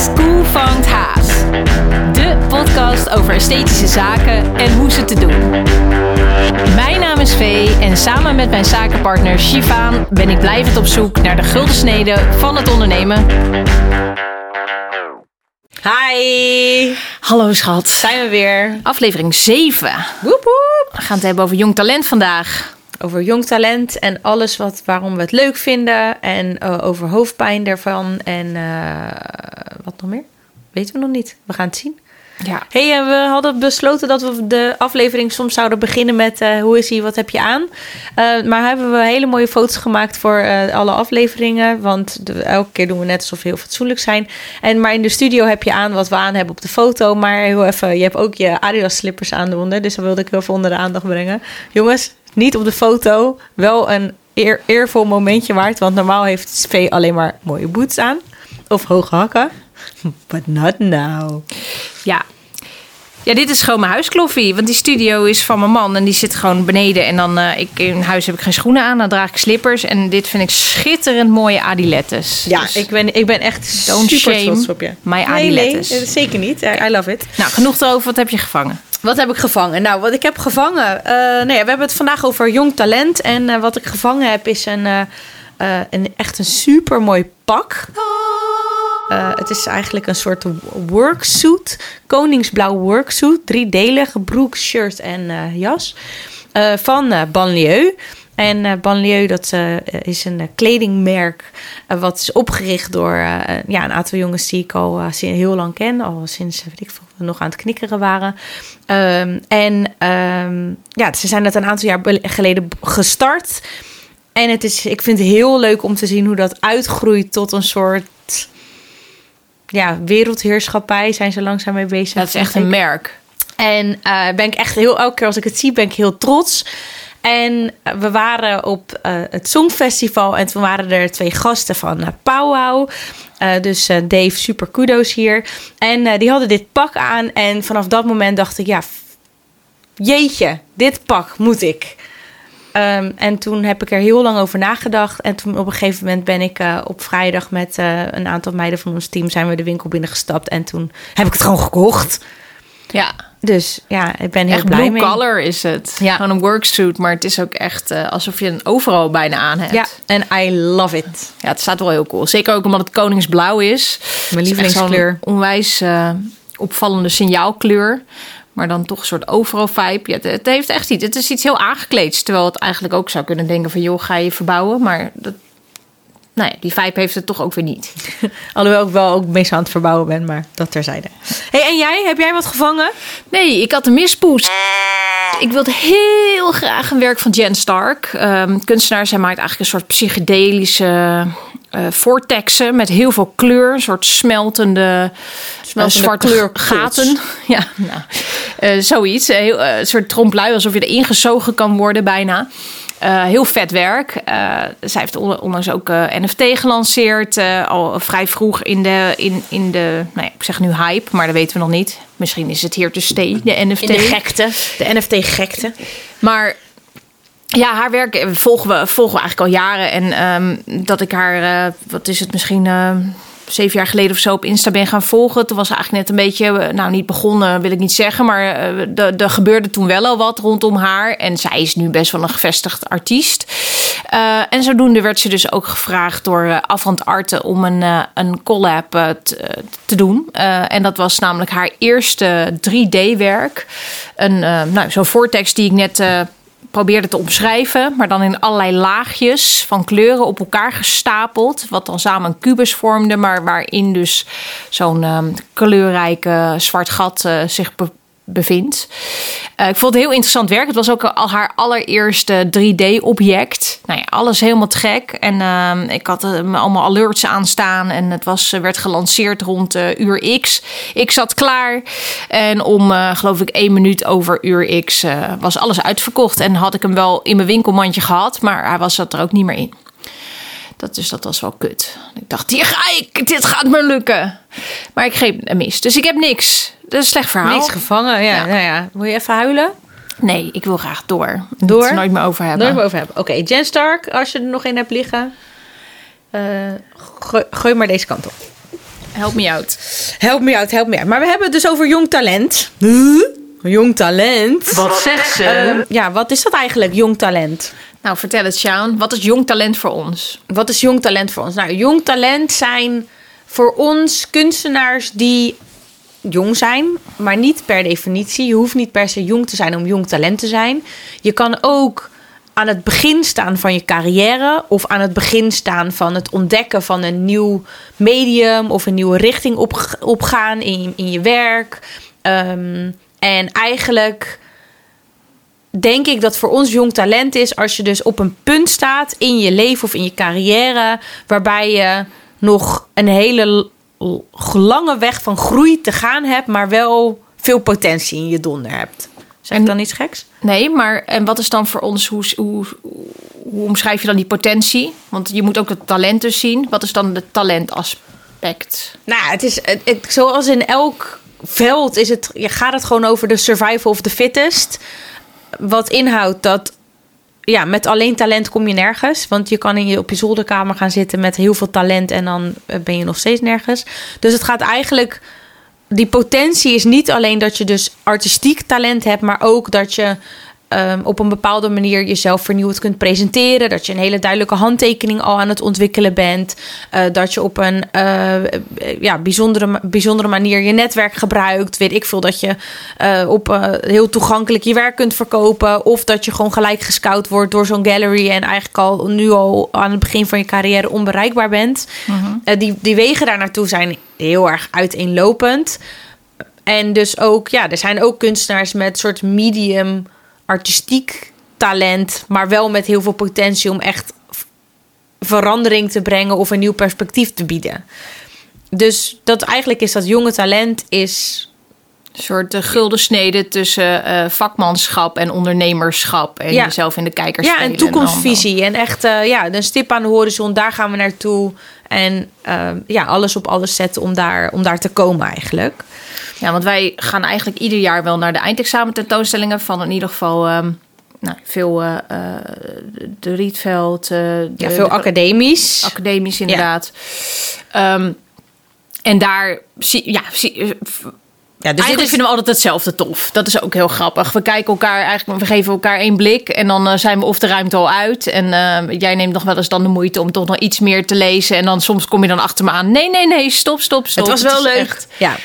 School vangt haas. De podcast over esthetische zaken en hoe ze te doen. Mijn naam is Vee en samen met mijn zakenpartner Shivaan ben ik blijvend op zoek naar de gulden snede van het ondernemen. Hi, Hallo schat. zijn we weer. Aflevering 7. Woep woep. We gaan het hebben over jong talent vandaag. Over jong talent en alles wat, waarom we het leuk vinden. En eh, over hoofdpijn daarvan. En eh, wat nog meer? Weten we nog niet. We gaan het zien. Ja. hey, eh, we hadden besloten dat we de aflevering soms zouden beginnen met... eh, hoe is ie, wat heb je aan? Eh, maar hebben we hele mooie foto's gemaakt voor alle afleveringen. Want elke keer doen we net alsof we heel fatsoenlijk zijn. En, maar in de studio heb je aan wat we aan hebben op de foto. Maar heel even, je hebt ook je Adidas slippers aan eronder. Dus dat wilde ik heel veel onder de aandacht brengen. Jongens, niet op de foto. Wel een eer, eervol momentje waard. Want normaal heeft V alleen maar mooie boots aan. Of hoge hakken. But not now. Ja. Ja, dit is gewoon mijn huiskloffie. Want die studio is van mijn man en die zit gewoon beneden. En dan, eh, ik, in huis heb ik geen schoenen aan, dan draag ik slippers. En dit vind ik schitterend mooie adilettes. Ja, Dus ik ben, ik ben echt Don't super shame trots op je. my Nee, adilettes. nee, zeker niet. I love it. Nou, genoeg erover. Wat heb je gevangen? Wat heb ik gevangen? Nou, wat ik heb gevangen. eh nou ja, we hebben het vandaag over jong talent. En eh, wat ik gevangen heb is een, een echt een super mooi pak. Eh, het is eigenlijk een soort worksuit. Koningsblauw worksuit. Driedelig. Broek, shirt en eh, jas. Eh, van Banlieue. En Banlieue, dat is een kledingmerk wat is opgericht door ja, een aantal jongens die ik al heel lang ken. Al sinds, weet ik we nog aan het knikkeren waren. Ehm, en ehm, ja, ze zijn dat een aantal jaar geleden gestart. En het is, ik vind het heel leuk om te zien hoe dat uitgroeit tot een soort ja, wereldheerschappij. Zijn ze langzaam mee bezig. Dat is echt een merk. En eh, ben ik echt heel, elke keer als ik het zie, ben ik heel trots. En eh, we waren op eh, het Songfestival en toen waren er twee gasten van uh, Powwow. Dus Dave, super kudos hier. En die hadden dit pak aan en vanaf dat moment dacht ik, ja, jeetje, dit pak moet ik. Ehm, en toen heb ik er heel lang over nagedacht. En toen op een gegeven moment ben ik eh, op vrijdag met eh, een aantal meiden van ons team zijn we de winkel binnengestapt. En toen heb ik het gewoon gekocht. Ja, Dus ja, ik ben heel echt blij blue mee. color is het. Ja. Gewoon een worksuit, maar het is ook echt eh, alsof je een overal bijna aan hebt. Ja, en I love it. Ja, het staat wel heel cool. Zeker ook omdat het koningsblauw is. Mijn is lievelingskleur. onwijs opvallende signaalkleur. Maar dan toch een soort overal vibe. Ja, het, het heeft echt iets. Het is iets heel aangekleeds. Terwijl het eigenlijk ook zou kunnen denken van... joh, ga je verbouwen? Maar dat, nou ja, die vibe heeft het toch ook weer niet. Alhoewel ik wel ook meestal aan het verbouwen ben, maar dat terzijde. hey, en jij? Heb jij wat gevangen? Nee, ik had een mispoes. Ik wilde heel graag een werk van Jen Stark. Ehm, kunstenaar, zij maakt eigenlijk een soort psychedelische eh vortexen met heel veel kleur. Een soort smeltende, Smeltende eh, zwarte kleurkoets. gaten. Ja, nou, eh, zoiets. Een heel, een soort tromplui, alsof je erin gezogen kan worden bijna. Heel vet werk. Eh, zij heeft on- onlangs ook NFT gelanceerd. al vrij vroeg in de, in, in de nou ja, ik zeg nu hype, maar dat weten we nog niet. Misschien is het hier te stay, de NFT. In de gekte. De NFT-gekte. Maar ja, haar werk volgen we, volgen eigenlijk al jaren. En ehm, dat ik haar, eh, wat is het, misschien eh, zeven jaar geleden of zo op Insta ben gaan volgen. Toen was ze eigenlijk net een beetje, eh, nou niet begonnen wil ik niet zeggen. Maar er er gebeurde toen wel al wat rondom haar. En zij is nu best wel een gevestigd artiest. En zodoende werd ze dus ook gevraagd door uh, Avant Arte om een, een collab te, te doen. En dat was namelijk haar eerste 3D-werk. Een, nou, zo'n vortex die ik net probeerde te omschrijven, maar dan in allerlei laagjes van kleuren op elkaar gestapeld, wat dan samen een kubus vormde, maar waarin dus zo'n ehm, kleurrijke zwart gat eh, zich bevindt. Eh, ik vond het heel interessant werk. Het was ook al haar allereerste 3D-object. Nou ja, alles helemaal gek. En ehm, ik had eh, allemaal alerts aanstaan. En het was, eh, werd gelanceerd rond uur X. Ik zat klaar. En om, geloof ik, één minuut over uur X was alles uitverkocht. En had ik hem wel in mijn winkelmandje gehad. Maar hij was zat er ook niet meer in. Dat, dus dat was wel kut. Ik dacht, hier ga ik. Dit gaat me lukken. Maar ik greep een mis. Dus ik heb niks. Dat is een slecht verhaal. Niks gevangen, ja. Ja. Nou ja, wil je even huilen? Nee, ik wil graag door. Door? Het nooit meer over hebben. Nooit meer over hebben. Oké, Jen Stark, als je er nog één hebt liggen, eh, gooi, gooi maar deze kant op. Help me out. Help me out, help me out. Maar we hebben het dus over jong talent. Jong talent? Wat zegt ze? Uh, ja, wat is dat eigenlijk, jong talent? Nou, vertel het, Sjaan. Wat is jong talent voor ons? Wat is jong talent voor ons? Nou, jong talent zijn voor ons kunstenaars die jong zijn, maar niet per definitie. Je hoeft niet per se jong te zijn om jong talent te zijn. Je kan ook aan het begin staan van je carrière of aan het begin staan van het ontdekken van een nieuw medium of een nieuwe richting op, opgaan in, in je werk. Um, en eigenlijk denk ik dat voor ons jong talent is als je dus op een punt staat in je leven of in je carrière waarbij je nog een hele lange weg van groei te gaan hebt, maar wel veel potentie in je donder hebt. Zeg ik dan iets geks? Nee, maar en wat is dan voor ons, hoe, hoe, hoe omschrijf je dan die potentie? Want je moet ook het talent dus zien. Wat is dan het talentaspect? Nou, het is het, zoals in elk veld is het, je gaat het gewoon over de survival of the fittest. Wat inhoudt dat ja, met alleen talent kom je nergens. Want je kan in je, op je zolderkamer gaan zitten met heel veel talent en dan ben je nog steeds nergens. Dus het gaat eigenlijk. Die potentie is niet alleen dat je dus artistiek talent hebt, maar ook dat je um, op een bepaalde manier jezelf vernieuwd kunt presenteren. Dat je een hele duidelijke handtekening al aan het ontwikkelen bent. Uh, dat je op een uh, ja, bijzondere, bijzondere manier je netwerk gebruikt. Weet ik veel dat je uh, op heel toegankelijk je werk kunt verkopen. Of dat je gewoon gelijk gescout wordt door zo'n gallery. En eigenlijk al nu al aan het begin van je carrière onbereikbaar bent. -huh. die, die wegen daar naartoe zijn heel erg uiteenlopend. En dus ook, ja, er zijn ook kunstenaars met soort medium artistiek talent, maar wel met heel veel potentie om echt verandering te brengen of een nieuw perspectief te bieden. Dus dat eigenlijk is dat jonge talent is een soort de eh, gulden snede tussen uh, vakmanschap en ondernemerschap. En ja. jezelf in de kijkers Ja, en toekomstvisie. En, en echt uh, ja, een stip aan de horizon, daar gaan we naartoe. En uh, ja, alles op alles zetten om daar, om daar te komen eigenlijk. Ja, want wij gaan eigenlijk ieder jaar wel naar de eindexamen tentoonstellingen van in ieder geval... Um, nou, veel uh, de Rietveld. de, ja, veel de, academisch. Academisch, inderdaad. Ja. Um, en daar zie, ja, zie, ja, dus eigenlijk vinden we altijd hetzelfde tof. Dat is ook heel grappig. We kijken elkaar eigenlijk, we geven elkaar één blik en dan uh, zijn we of de ruimte al uit. En uh, jij neemt nog wel eens dan de moeite om toch nog iets meer te lezen. En dan soms kom je dan achter me aan. Nee, nee, nee, stop, stop, stop. Het was wel het leuk. Echt, ja,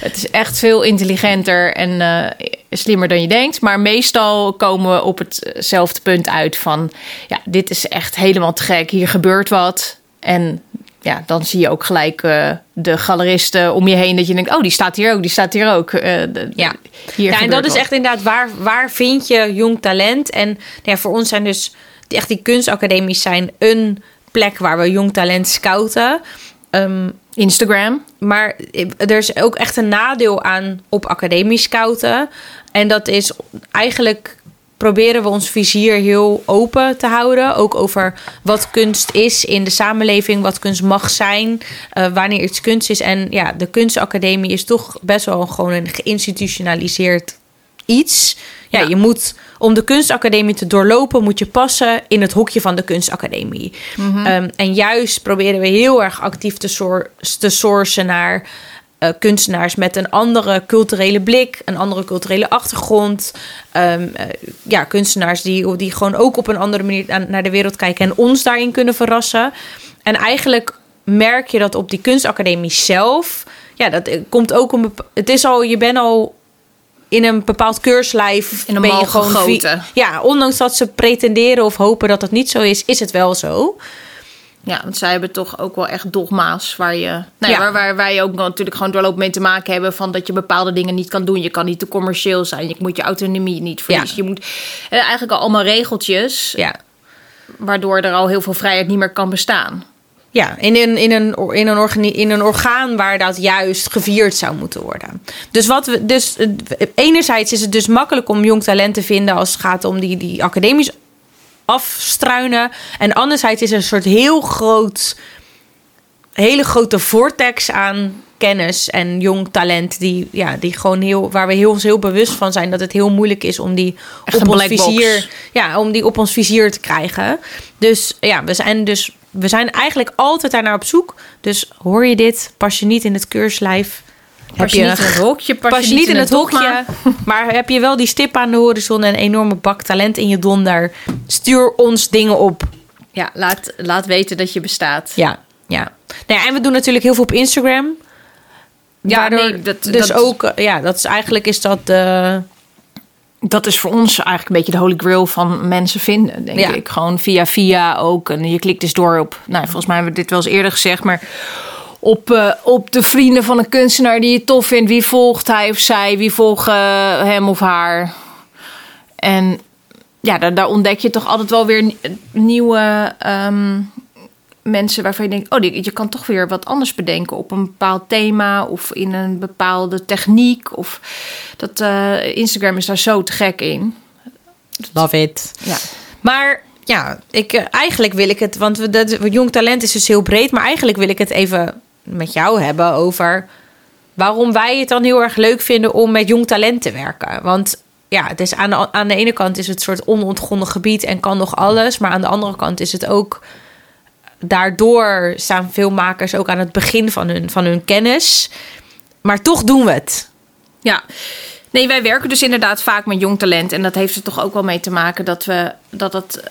het is echt veel intelligenter en uh, slimmer dan je denkt. Maar meestal komen we op hetzelfde punt uit van, ja, dit is echt helemaal te gek. Hier gebeurt wat. En ja, dan zie je ook gelijk uh, de galeristen om je heen. Dat je denkt, oh, die staat hier ook, die staat hier ook. Uh, de, ja, hier ja en dat wat. is echt inderdaad, waar, waar vind je jong talent? En ja, voor ons zijn dus echt die kunstacademies zijn een plek waar we jong talent scouten. Um, Instagram. Maar er is ook echt een nadeel aan op academie scouten. En dat is eigenlijk proberen we ons vizier heel open te houden. Ook over wat kunst is in de samenleving, wat kunst mag zijn, uh, wanneer iets kunst is. En ja, de kunstacademie is toch best wel gewoon een geïnstitutionaliseerd iets. Ja, ja, je moet om de kunstacademie te doorlopen, moet je passen in het hokje van de kunstacademie. Mm -hmm. um, en juist proberen we heel erg actief te, te sourcen naar uh, kunstenaars met een andere culturele blik, een andere culturele achtergrond. Um, uh, ja, kunstenaars die, die gewoon ook op een andere manier naar de wereld kijken en ons daarin kunnen verrassen. En eigenlijk merk je dat op die kunstacademie zelf. Ja, dat komt ook om. Het is al, je bent al in een bepaald keurslijf. In een ben je gewoon gegoten. Ja, ondanks dat ze pretenderen of hopen dat het niet zo is, is het wel zo. Ja, want zij hebben toch ook wel echt dogma's waar je, nou ja. waar, waar wij ook natuurlijk gewoon doorloop mee te maken hebben van dat je bepaalde dingen niet kan doen. Je kan niet te commercieel zijn. Je moet je autonomie niet verliezen. Ja. Je moet eh, eigenlijk al allemaal regeltjes. Ja. Waardoor er al heel veel vrijheid niet meer kan bestaan. Ja, in een, in, een, in, een organi in een orgaan waar dat juist gevierd zou moeten worden. Dus, wat we, dus enerzijds is het dus makkelijk om jong talent te vinden als het gaat om die, die academisch afstruinen. En anderzijds is er een soort heel groot, hele grote vortex aan kennis en jong talent die, ja, die gewoon heel, waar we heel, heel bewust van zijn dat het heel moeilijk is om die Echt op ons vizier, ja, om die op ons vizier te krijgen. Dus ja, we zijn dus we zijn eigenlijk altijd daarnaar op zoek. Dus hoor je dit, pas je niet in het keurslijf. Pas je niet in het hokje, pas, je niet in het, hokje. Maar heb je wel die stip aan de horizon en een enorme bak talent in je donder. Stuur ons dingen op. Ja, laat, laat weten dat je bestaat. Ja, ja. Nou ja en we doen natuurlijk heel veel op Instagram. Ja, Waardoor- nee, dat, dus dat, ook, eh, ja, dat is eigenlijk is dat. eh, dat is voor ons eigenlijk een beetje de holy grail van mensen vinden, denk Ja. ik. Gewoon via via ook. En je klikt dus door op, nou, volgens mij hebben we dit wel eens eerder gezegd, maar op, eh, op de vrienden van een kunstenaar die je tof vindt. Wie volgt hij of zij? Wie volgt eh, hem of haar? En ja, daar, daar ontdek je toch altijd wel weer ni- nieuwe ehm, mensen waarvan je denkt: oh, die- je kan toch weer wat anders bedenken op een bepaald thema of in een bepaalde techniek. Of dat eh, Instagram is daar zo te gek in. love it. Ja. Maar ja, ik, eigenlijk wil ik het, want we, dat, jong talent is dus heel breed, maar eigenlijk wil ik het even met jou hebben over waarom wij het dan heel erg leuk vinden om met jong talent te werken. Want ja, het is aan, de, aan de ene kant is het een soort onontgonnen gebied en kan nog alles, maar aan de andere kant is het ook daardoor staan veel makers ook aan het begin van hun, van hun kennis. Maar toch doen we het. Ja. Nee, wij werken dus inderdaad vaak met jong talent. En dat heeft er toch ook wel mee te maken dat we dat het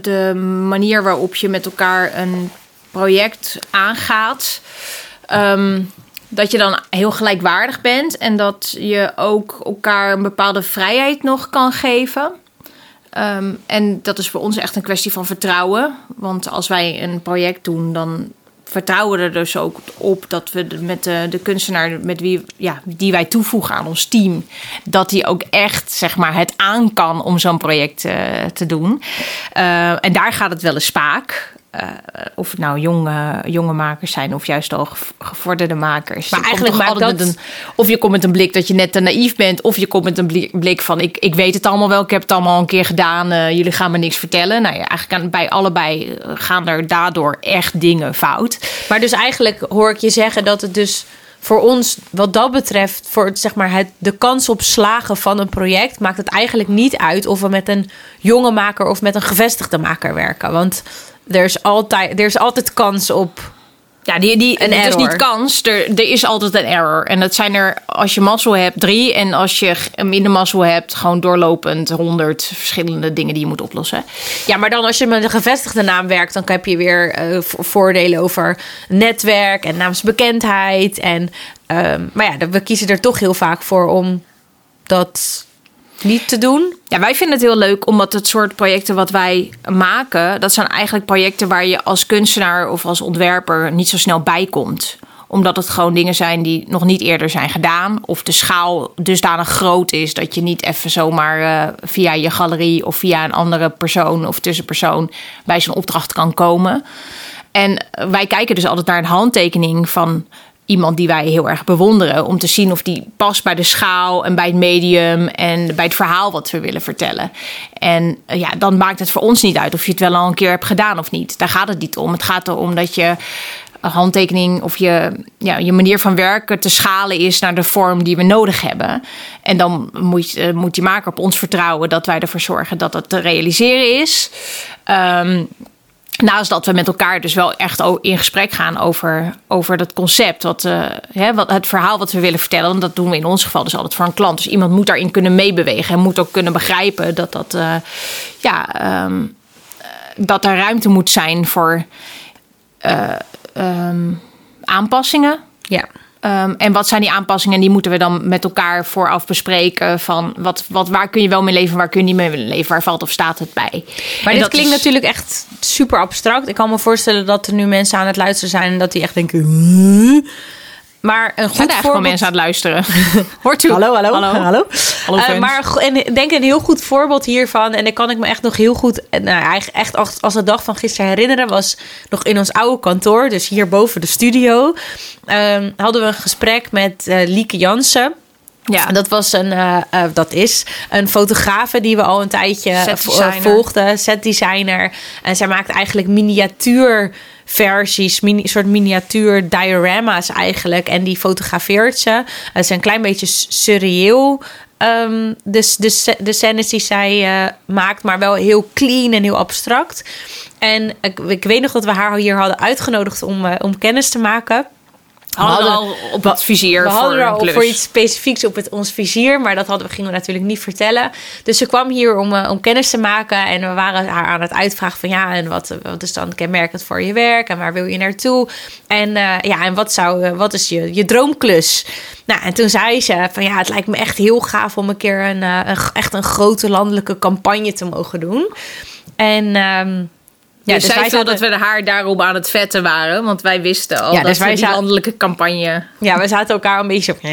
de manier waarop je met elkaar een project aangaat. ehm, dat je dan heel gelijkwaardig bent en dat je ook elkaar een bepaalde vrijheid nog kan geven. Ehm, en dat is voor ons echt een kwestie van vertrouwen. Want als wij een project doen, dan vertrouwen we er dus ook op dat we met de, de kunstenaar met wie, ja, die wij toevoegen aan ons team, dat die ook echt zeg maar, het aan kan om zo'n project eh, te doen. Eh, en daar gaat het wel eens spaak. Eh, of het nou jonge, jonge makers zijn of juist al gev- gevorderde makers. Maar Je eigenlijk maakt dat- een- of je komt met een blik dat je net te naïef bent, of je komt met een blik, blik van ik, ik weet het allemaal wel, ik heb het allemaal een keer gedaan, eh, jullie gaan me niks vertellen. Nou ja, eigenlijk aan, bij allebei eh, gaan er daardoor echt dingen fout. Maar dus eigenlijk hoor ik je zeggen dat het dus voor ons, wat dat betreft, voor het, zeg maar het, de kans op slagen van een project, maakt het eigenlijk niet uit of we met een jonge maker of met een gevestigde maker werken. Want er is altijd, er is altijd kans op. Ja, die, die, Een het is niet kans. Er, er is altijd een error. En dat zijn er, als je mazzel hebt, drie. En als je minder mazzel hebt, gewoon doorlopend honderd verschillende dingen die je moet oplossen. Ja, maar dan als je met een gevestigde naam werkt, dan heb je weer eh, vo- voordelen over netwerk en naamsbekendheid. En, ehm, maar ja, we kiezen er toch heel vaak voor om dat niet te doen. Ja, wij vinden het heel leuk omdat het soort projecten wat wij maken, dat zijn eigenlijk projecten waar je als kunstenaar of als ontwerper niet zo snel bij komt omdat het gewoon dingen zijn die nog niet eerder zijn gedaan. Of de schaal dusdanig groot is dat je niet even zomaar eh, via je galerie of via een andere persoon of tussenpersoon bij zo'n opdracht kan komen. En wij kijken dus altijd naar een handtekening van iemand die wij heel erg bewonderen. Om te zien of die past bij de schaal en bij het medium en bij het verhaal wat we willen vertellen. En eh, ja, dan maakt het voor ons niet uit of je het wel al een keer hebt gedaan of niet. Daar gaat het niet om. Het gaat erom dat je handtekening of je, ja, je manier van werken te schalen is naar de vorm die we nodig hebben. En dan moet, je, eh, moet die maker op ons vertrouwen dat wij ervoor zorgen dat het te realiseren is. Ehm, Naast dat we met elkaar dus wel echt in gesprek gaan over, over dat concept. Wat, eh, hè, wat, het verhaal wat we willen vertellen. Want dat doen we in ons geval dus altijd voor een klant. Dus iemand moet daarin kunnen meebewegen. En moet ook kunnen begrijpen dat, dat, eh, ja, ehm, eh, dat er ruimte moet zijn voor eh, ehm, aanpassingen. Ja. Ehm, en wat zijn die aanpassingen? Die moeten we dan met elkaar vooraf bespreken. Van wat, wat, waar kun je wel mee leven, waar kun je niet mee leven? Waar valt of staat het bij? Maar En dit klinkt is- natuurlijk echt super abstract. Ik kan me voorstellen dat er nu mensen aan het luisteren zijn en dat die echt denken. "Huh?" Maar een zijn goed wel voorbeeld. mensen aan het luisteren. Hoort u? Hallo, hallo, hallo. Hallo, Eh, maar en ik denk een heel goed voorbeeld hiervan, en ik kan ik me echt nog heel goed, nou, eigenlijk echt als, de dag van gisteren herinneren, was nog in ons oude kantoor, dus hier boven de studio, ehm, hadden we een gesprek met eh, Lieke Jansen. Ja. En dat was een, eh, dat is een fotografe die we al een tijdje volgden, setdesigner. En zij maakt eigenlijk miniatuurversies, mini, soort miniatuur diorama's eigenlijk. En die fotografeert ze. Het is een klein beetje s- surreëel. ehm, de, de, scènes die zij eh, maakt, maar wel heel clean en heel abstract. En ik, weet nog dat we haar hier hadden uitgenodigd om, uh, om kennis te maken. We hadden al op het vizier we voor hadden al voor iets specifieks op het, ons vizier, maar dat hadden we, gingen we natuurlijk niet vertellen. Dus ze kwam hier om, uh, om kennis te maken en we waren haar aan het uitvragen van ja, en wat, wat is dan kenmerkend voor je werk en waar wil je naartoe? En uh, ja, en wat, zou, uh, wat is je, je droomklus? Nou, en toen zei ze van ja, het lijkt me echt heel gaaf om een keer een, een echt een grote landelijke campagne te mogen doen. En... Um, ja, dus, dus zij dat we haar daarom aan het vetten waren. Want wij wisten al ja, dat dus wij die landelijke campagne... Ja, we zaten elkaar een beetje op...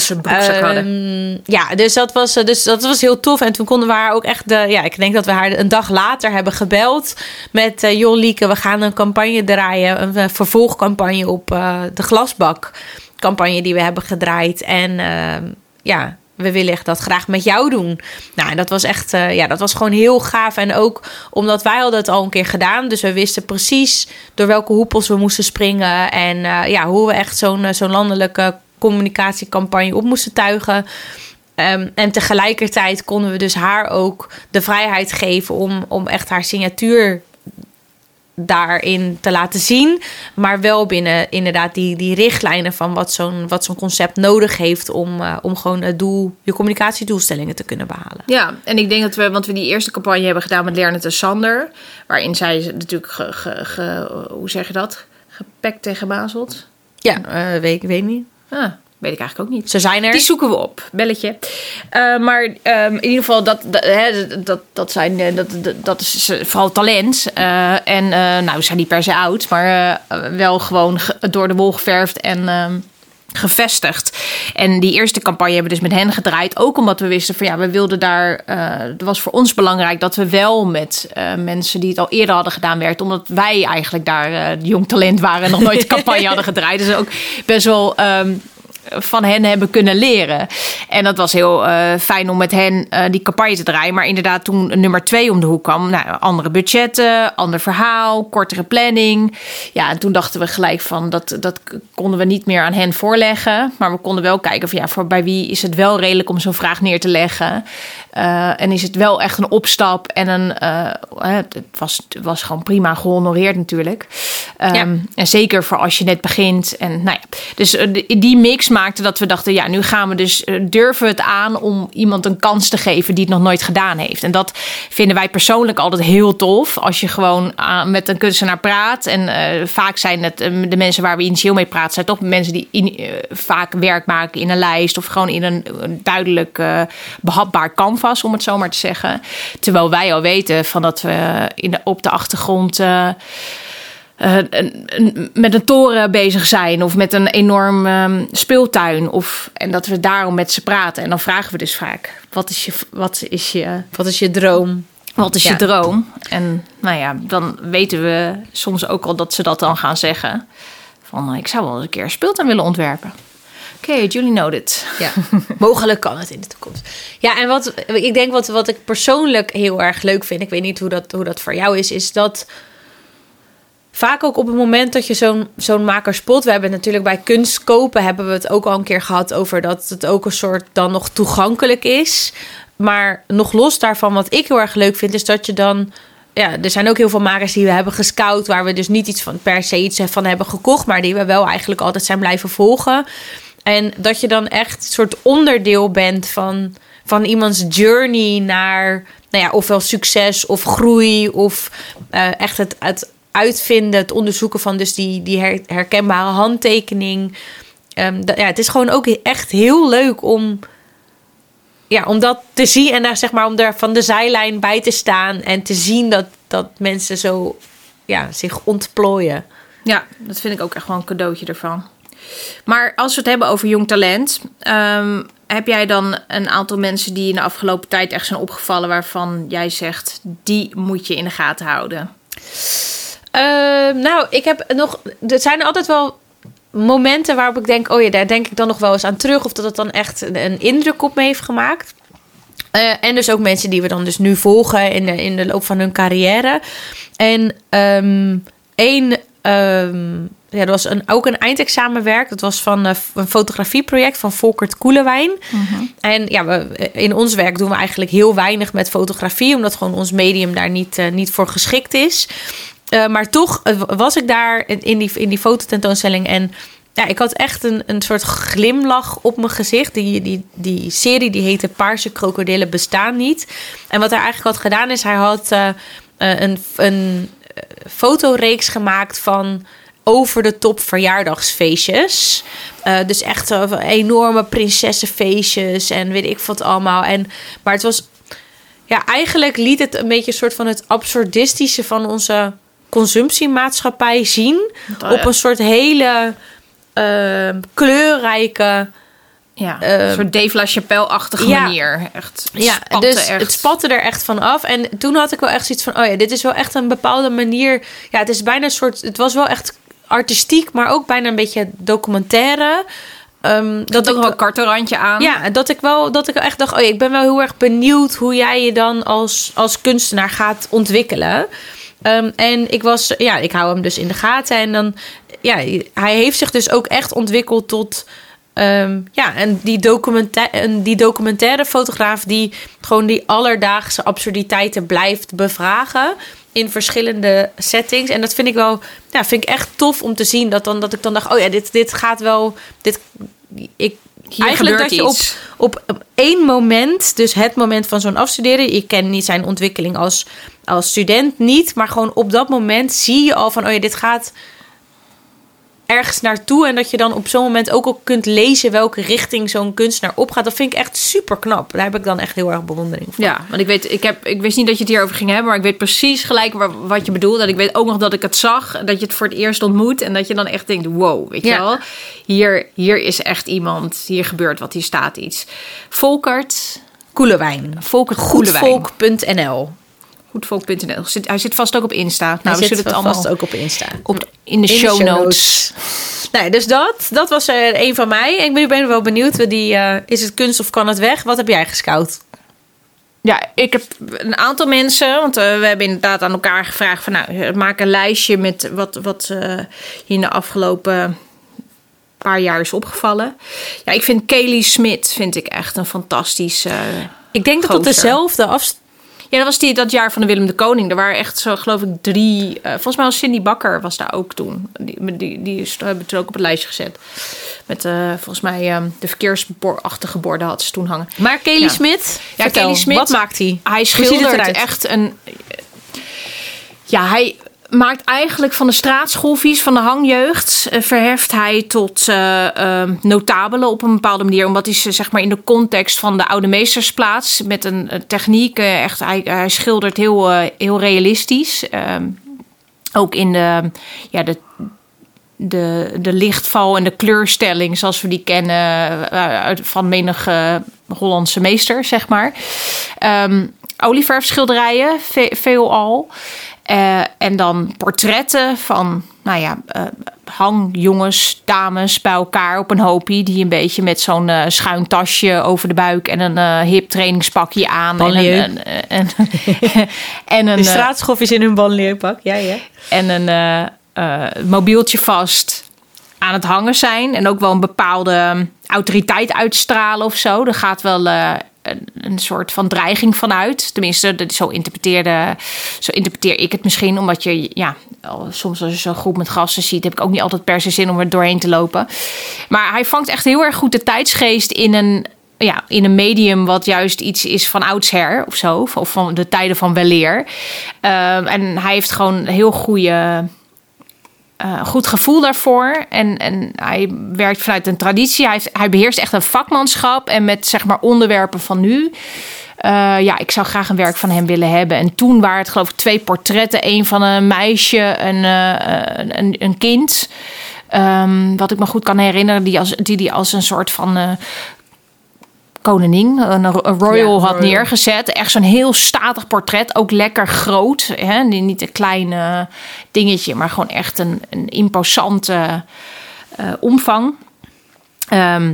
Ze broekzak um, hadden. Ja, dus dat, was, dus dat was heel tof. En toen konden we haar ook echt... De, ja, ik denk dat we haar een dag later hebben gebeld... met uh, joh Lieke, we gaan een campagne draaien. Een uh, vervolgcampagne op uh, de glasbak. Campagne die we hebben gedraaid. En ja we willen dat graag met jou doen. Nou, en dat was echt, uh, ja, dat was gewoon heel gaaf. En ook omdat wij hadden het al een keer gedaan. Dus we wisten precies door welke hoepels we moesten springen. En uh, ja, hoe we echt zo'n uh, zo'n landelijke communicatiecampagne op moesten tuigen. Um, en tegelijkertijd konden we dus haar ook de vrijheid geven om, om echt haar signatuur daarin te laten zien. Maar wel binnen inderdaad die, die richtlijnen van wat zo'n, wat zo'n concept nodig heeft om, uh, om gewoon het doel, je communicatiedoelstellingen te kunnen behalen. Ja, en ik denk dat we, want we die eerste campagne hebben gedaan met Lernet en Sander, waarin zij natuurlijk, ge, ge, ge, hoe zeg je dat, gepakt en gebazeld. Ja, uh, weet, weet niet. Ah, Weet ik eigenlijk ook niet. Ze zijn er. Die zoeken we op. Belletje. Uh, maar um, in ieder geval, dat, dat, hè, dat, dat, zijn, dat, dat, dat is vooral talent. Uh, en uh, nou, we zijn niet per se oud, maar wel gewoon door de wol geverfd en um, gevestigd. En die eerste campagne hebben we dus met hen gedraaid. Ook omdat we wisten van ja, we wilden daar. het was voor ons belangrijk dat we wel met mensen die het al eerder hadden gedaan werkten. Omdat wij eigenlijk daar jong talent waren en nog nooit een campagne hadden gedraaid. Dus ook best wel. Um, van hen hebben kunnen leren. En dat was heel uh, fijn om met hen uh, die campagne te draaien. Maar inderdaad, toen nummer twee om de hoek kwam, nou, andere budgetten, ander verhaal, kortere planning. Ja, en toen dachten we gelijk van dat, dat konden we niet meer aan hen voorleggen. Maar we konden wel kijken van ja, voor bij wie is het wel redelijk om zo'n vraag neer te leggen. Uh, en is het wel echt een opstap en een. het, was, het was gewoon prima gehonoreerd natuurlijk. Um, ja. En zeker voor als je net begint. En nou ja, dus die mix maakte dat we dachten, ja, nu gaan we dus durven we het aan om iemand een kans te geven die het nog nooit gedaan heeft. En dat vinden wij persoonlijk altijd heel tof. Als je gewoon met een kunstenaar praat. En uh, vaak zijn het uh, de mensen waar we initieel mee praten, zijn toch mensen die in, vaak werk maken in een lijst of gewoon in een, een duidelijk behapbaar canvas, om het zo maar te zeggen. Terwijl wij al weten van dat we in de, op de achtergrond. Uh, met een toren bezig zijn of met een enorm um, speeltuin. Of, en dat we daarom met ze praten. En dan vragen we dus vaak: wat is je, wat is je, wat is je droom? Wat is ja. je droom? En nou ja, dan weten we soms ook al dat ze dat dan gaan zeggen. Van ik zou wel eens een keer een speeltuin willen ontwerpen. Oké, okay, Julie noted. Ja, mogelijk kan het in de toekomst. Ja, en wat ik denk wat, wat ik persoonlijk heel erg leuk vind, ik weet niet hoe dat, hoe dat voor jou is, is dat vaak ook op het moment dat je zo'n zo'n maker spot. We hebben natuurlijk bij kunst kopen hebben we het ook al een keer gehad over dat het ook een soort dan nog toegankelijk is. Maar nog los daarvan, wat ik heel erg leuk vind, is dat je dan. Ja, er zijn ook heel veel makers die we hebben gescout, waar we dus niet iets van per se iets van hebben gekocht, maar die we wel eigenlijk altijd zijn blijven volgen. En dat je dan echt een soort onderdeel bent van, van iemands journey naar, nou ja, ofwel succes of groei of uh, echt het, het uitvinden, het onderzoeken van dus die, die her, herkenbare handtekening. Um, dat, ja, het is gewoon ook echt heel leuk om, ja, om dat te zien en daar zeg maar om daar van de zijlijn bij te staan en te zien dat, dat mensen zo ja, zich ontplooien. Ja, dat vind ik ook echt wel een cadeautje ervan. Maar als we het hebben over jong talent, um, heb jij dan een aantal mensen die in de afgelopen tijd echt zijn opgevallen waarvan jij zegt, die moet je in de gaten houden? Uh, nou, ik heb nog. Er zijn altijd wel momenten waarop ik denk: oh ja, daar denk ik dan nog wel eens aan terug. Of dat het dan echt een, een indruk op me heeft gemaakt. Uh, en dus ook mensen die we dan dus nu volgen in de, in de loop van hun carrière. En um, één ehm, ja, er was een, ook een eindexamenwerk. Dat was van eh, een fotografieproject van Volkert Koelewijn. En ja, we, in ons werk doen we eigenlijk heel weinig met fotografie, omdat gewoon ons medium daar niet, eh, niet voor geschikt is. Eh, maar toch eh, was ik daar in die, in die fototentoonstelling en ja, ik had echt een, een soort glimlach op mijn gezicht. Die, die, die serie die heette Paarse krokodillen bestaan niet. En wat hij eigenlijk had gedaan is, hij had eh, een, een fotoreeks gemaakt van over de top verjaardagsfeestjes. Dus echt enorme prinsessenfeestjes en weet ik wat allemaal. En, maar het was, ja, eigenlijk liet het een beetje een soort van het absurdistische van onze consumptiemaatschappij zien. Oh ja. Op een soort hele eh, kleurrijke. Ja, Ehm, een soort Dave LaChapelle-achtige ja. manier. Echt, Ja, spatte dus echt. het spatte er echt van af. En toen had ik wel echt zoiets van: oh ja, dit is wel echt een bepaalde manier. Ja, het is bijna een soort. Het was wel echt artistiek, maar ook bijna een beetje documentaire. Ehm, dat ook ik wel een karterrandje aan. ja, dat ik wel dat ik echt dacht, oh, ja, ik ben wel heel erg benieuwd hoe jij je dan als, als kunstenaar gaat ontwikkelen. Ehm, en ik was, ja, ik hou hem dus in de gaten. En dan, ja, hij heeft zich dus ook echt ontwikkeld tot, ehm, ja, en die, die documentaire fotograaf die gewoon die alledaagse absurditeiten blijft bevragen in verschillende settings. En dat vind ik wel, ja, vind ik echt tof om te zien. Dat, dan, dat ik dan dacht, oh ja, dit, dit gaat wel, dit, ik, Hier eigenlijk gebeurt dat je op, op één moment, dus het moment van zo'n afstuderen, ik ken niet zijn ontwikkeling als, als student niet, maar gewoon op dat moment zie je al van, oh ja, dit gaat ergens naartoe en dat je dan op zo'n moment ook al kunt lezen welke richting zo'n kunstenaar opgaat. Dat vind ik echt super knap. Daar heb ik dan echt heel erg bewondering voor. Ja, want ik weet, ik, heb, ik wist niet dat je het hierover ging hebben, maar ik weet precies gelijk waar- wat je bedoelt. En ik weet ook nog dat ik het zag, dat je het voor het eerst ontmoet en dat je dan echt denkt, wow, weet je Ja. wel, hier, hier is echt iemand, hier gebeurt wat, hier staat iets. Volkert, Koelewijn. Volkert Goedvolk. Goedvolk.nl. Goedvolk.nl. Zit- Hij zit vast ook op Insta. Nou, Hij we zullen het allemaal vast ook op Insta. op, in de In de show, show notes. Nee, dus dat, dat was er een van mij. Ik ben, ben wel benieuwd. Die, eh, is het kunst of kan het weg? Wat heb jij gescout? Ja, ik heb een aantal mensen, want eh, we hebben inderdaad aan elkaar gevraagd van nou, maak een lijstje met wat, wat eh, je in de afgelopen paar jaar is opgevallen. Ja, ik vind Kelly Smit vind ik echt een fantastische. Ik denk dat dat Gozer. dezelfde afstand. Ja, dat was die dat jaar van de Willem de Koning. Er waren echt zo, geloof ik, drie. eh, volgens mij was Cindy Bakker was daar ook toen. Die, die, die is, hebben het ook op het lijstje gezet. Met eh, volgens mij eh, de verkeersachtige borden had ze toen hangen. Maar Kelly Ja. Smit, Ja, Kelly Smit. wat maakt hij? Hij schildert echt een. Ja, hij maakt eigenlijk van de straatschoolvies van de hangjeugd. eh, verheft hij tot eh, eh, notabelen op een bepaalde manier. Omdat hij ze zeg maar in de context van de oude meesters plaatst. Met een, techniek. eh, echt, hij, hij schildert heel, heel realistisch. Ehm, ook in de, ja, de, de, de lichtval en de kleurstelling zoals we die kennen van menige Hollandse meester, zeg maar. Ehm olieverfschilderijen, ve- veelal. Eh, en dan portretten van, nou ja, eh, hangjongens, dames bij elkaar op een hoopie... die een beetje met zo'n eh, schuin tasje over de buik... en een hip trainingspakje aan. En een, en, en, en een, De straatschoffies in hun banlieuppak. Ja, ja. en een mobieltje vast aan het hangen zijn. En ook wel een bepaalde ehm, autoriteit uitstralen of zo. Er gaat wel een, soort van dreiging vanuit. Tenminste, zo, interpreteerde, zo interpreteer ik het misschien. Omdat je, ja, soms als je zo'n groep met gasten ziet... heb ik ook niet altijd per se zin om er doorheen te lopen. Maar hij vangt echt heel erg goed de tijdsgeest in een... Ja, in een medium wat juist iets is van oudsher of zo. Of van de tijden van weleer. Ehm, en hij heeft gewoon heel goede eh, goed gevoel daarvoor. En, en hij werkt vanuit een traditie. Hij, hij beheerst echt een vakmanschap. En met zeg maar onderwerpen van nu. Eh, ja, ik zou graag een werk van hem willen hebben. En toen waren het geloof ik twee portretten. Een van een meisje en een, een, een kind. Ehm, wat ik me goed kan herinneren. Die als, die, die als een soort van... eh, koningin, een, een royal Ja, had neergezet. Echt zo'n heel statig portret, ook lekker groot. Hè? Niet een klein dingetje, maar gewoon echt een, een imposante eh, omvang. Ehm,